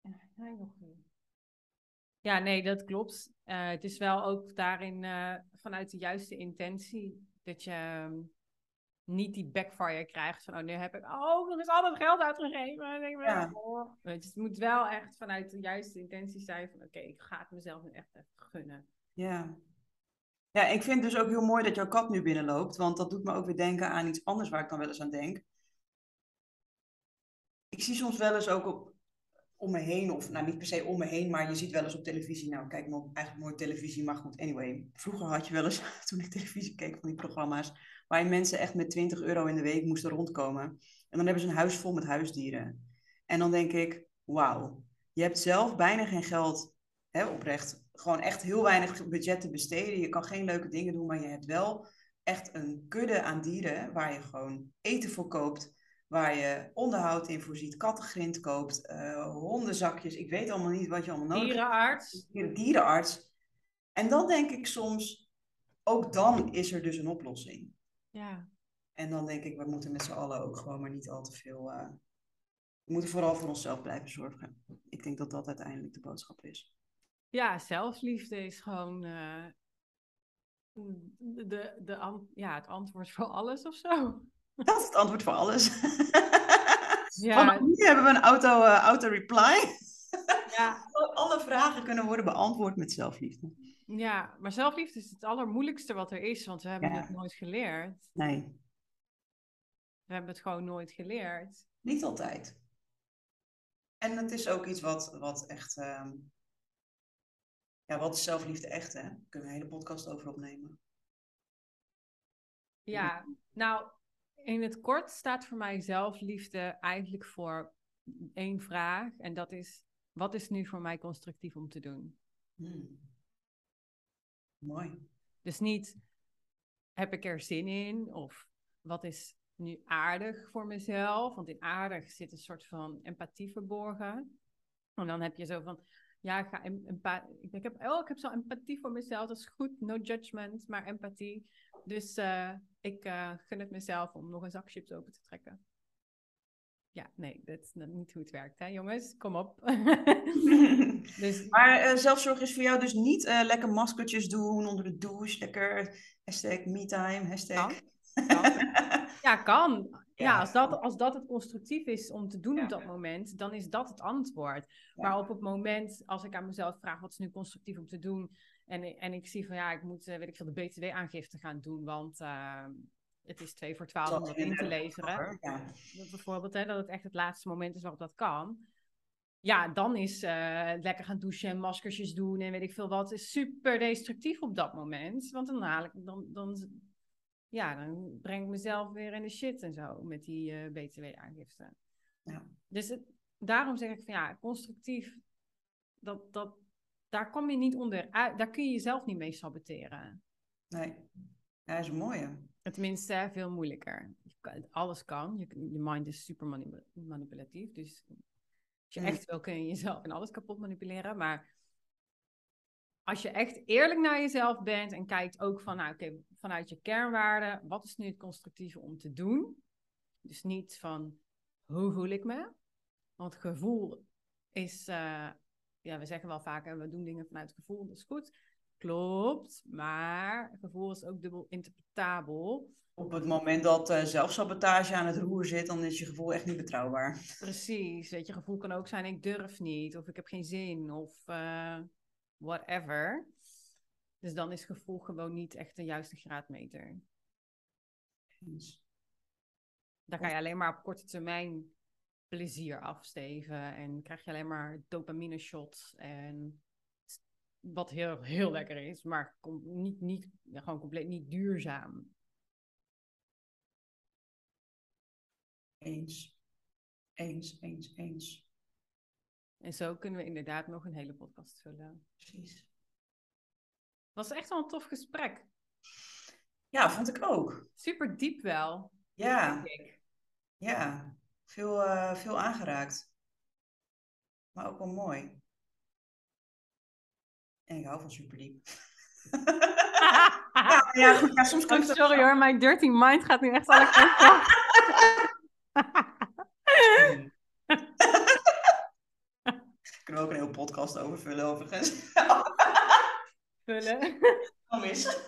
ja, nee, nog niet. Ja, nee, dat klopt. Eh, het is wel ook daarin eh, vanuit de juiste intentie dat je ehm, niet die backfire krijgt van, oh, nu heb ik ook nog eens al dat geld uitgegeven. En dan denk ik, Ja. oh. Weet je, het moet wel echt vanuit de juiste intentie zijn van, oké, ik ga het mezelf nu echt even gunnen. Ja. Ja, ik vind het dus ook heel mooi dat jouw kat nu binnenloopt, want dat doet me ook weer denken aan iets anders waar ik dan wel eens aan denk. Ik zie soms wel eens ook op, om me heen, of nou niet per se om me heen, maar je ziet wel eens op televisie, nou kijk maar eigenlijk nooit televisie, maar goed, anyway. Vroeger had je wel eens, toen ik televisie keek van die programma's, waarin mensen echt met 20 euro in de week moesten rondkomen. En dan hebben ze een huis vol met huisdieren. En dan denk ik, wauw, je hebt zelf bijna geen geld hè, oprecht gewoon echt heel weinig budget te besteden. Je kan geen leuke dingen doen, maar je hebt wel echt een kudde aan dieren waar je gewoon eten voor koopt. Waar je onderhoud in voorziet, kattengrind koopt, eh, hondenzakjes. Ik weet allemaal niet wat je allemaal nodig hebt. Dierenarts. Dierenarts. En dan denk ik soms, ook dan is er dus een oplossing. Ja, En dan denk ik, we moeten met z'n allen ook gewoon maar niet al te veel... eh, we moeten vooral voor onszelf blijven zorgen. Ik denk dat dat uiteindelijk de boodschap is. Ja zelfliefde is gewoon eh, de, de, ja, het antwoord voor alles of zo. Dat is het antwoord voor alles. Ja. Want nu hebben we een auto, eh, auto-reply. Ja, Alle vragen kunnen worden beantwoord met zelfliefde. ja, maar zelfliefde is het allermoeilijkste wat er is, want we hebben Ja. het nooit geleerd. Nee, We hebben het gewoon nooit geleerd. niet altijd. En het is ook iets wat, wat echt... ehm, ja, wat is zelfliefde echt, hè? Daar kunnen we een hele podcast over opnemen. Ja, nou, in het kort staat voor mij zelfliefde eigenlijk voor één vraag. En dat is, wat is nu voor mij constructief om te doen? Hmm. Mooi. Dus niet, heb ik er zin in? Of wat is nu aardig voor mezelf? Want in aardig zit een soort van empathie verborgen. En dan heb je zo van, Ja, ik, ga empa- ik, ik heb, oh, ik heb zo'n empathie voor mezelf. Dat is goed. No judgment, maar empathie. Dus eh, ik eh, gun het mezelf om nog een zak chips open te trekken. Ja, nee, dat is niet hoe het werkt, hè, jongens? Kom op. dus Maar eh, zelfzorg is voor jou dus niet lekker maskertjes doen onder de douche, lekker hashtag me-time, hashtag... Kan. ja, kan. Ja, Ja, als, dat, als dat het constructief is om te doen Ja. op dat moment, dan is dat het antwoord. Maar op het moment, als ik aan mezelf vraag, wat is nu constructief om te doen? En, en ik zie van, ja, ik moet, eh, weet ik veel, de BTW-aangifte gaan doen, want eh, het is twee voor twaalf om dat in te leveren. Ja. Dat bijvoorbeeld, hè, dat het echt het laatste moment is waarop dat kan. Ja, dan is eh, lekker gaan douchen en maskersjes doen en weet ik veel wat, is super destructief op dat moment. Want dan haal ik, dan, dan, ja, dan breng ik mezelf weer in de shit en zo met die eh, BTW-aangifte. Ja. Dus het, daarom zeg ik van ja, constructief, dat, dat, daar kom je niet onder uit, daar kun je jezelf niet mee saboteren. Nee, dat is een mooie. Tenminste, veel moeilijker. Alles kan. Je, je mind is super mani- manipulatief. Dus als je echt wil, kun je jezelf en alles kapot manipuleren. Maar als je echt eerlijk naar jezelf bent en kijkt ook van, nou, oké, vanuit je kernwaarden, wat is nu het constructieve om te doen? Dus niet van, hoe voel ik me? Want gevoel is, eh, ja, we zeggen wel vaak, we doen dingen vanuit gevoel, dat is goed. Klopt, maar gevoel is ook dubbel interpretabel. Op het moment dat eh, zelfsabotage aan het roer zit, dan is je gevoel echt niet betrouwbaar. Precies, weet je, gevoel kan ook zijn ik durf niet, of ik heb geen zin, of eh, whatever. Dus dan is gevoel gewoon niet echt de juiste graadmeter. Eens. Dan ga je alleen maar op korte termijn plezier afsteven en krijg je alleen maar dopamine shots en wat heel, heel lekker is, maar niet, niet, gewoon compleet niet duurzaam. Eens. Eens, eens, eens. En zo kunnen we inderdaad nog een hele podcast vullen. Precies. Was echt wel een tof gesprek. Ja, vond ik ook. Super diep wel. Ja, denk ik. ja. Veel, eh, veel aangeraakt. Maar ook wel mooi. En ik hou van superdiep. ja, ja, goed. Ja, soms kan Oh, ik dat- sorry hoor, mijn dirty mind gaat nu echt alle kanten op. Kunnen we ook een hele podcast over vullen, overigens. Vullen. Oh, mis.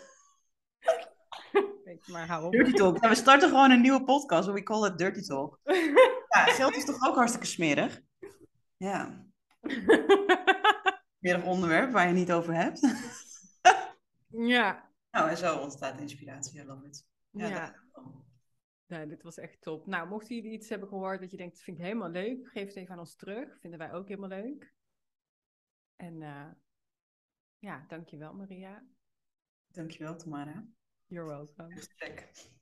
Maar, hou op. Dirty Talk. Ja, we starten gewoon een nieuwe podcast. We call it Dirty Talk. Ja, geld is toch ook hartstikke smerig? Ja. Smerig onderwerp waar je niet over hebt. ja. Nou, en zo ontstaat inspiratie. I love it. Ja, Ja. Nee, dit was echt top. Nou, mochten jullie iets hebben gehoord dat je denkt, dat vind ik helemaal leuk, geef het even aan ons terug. Vinden wij ook helemaal leuk. En eh, ja, dankjewel Maria. Dankjewel, Tamara. You're welcome. Echt.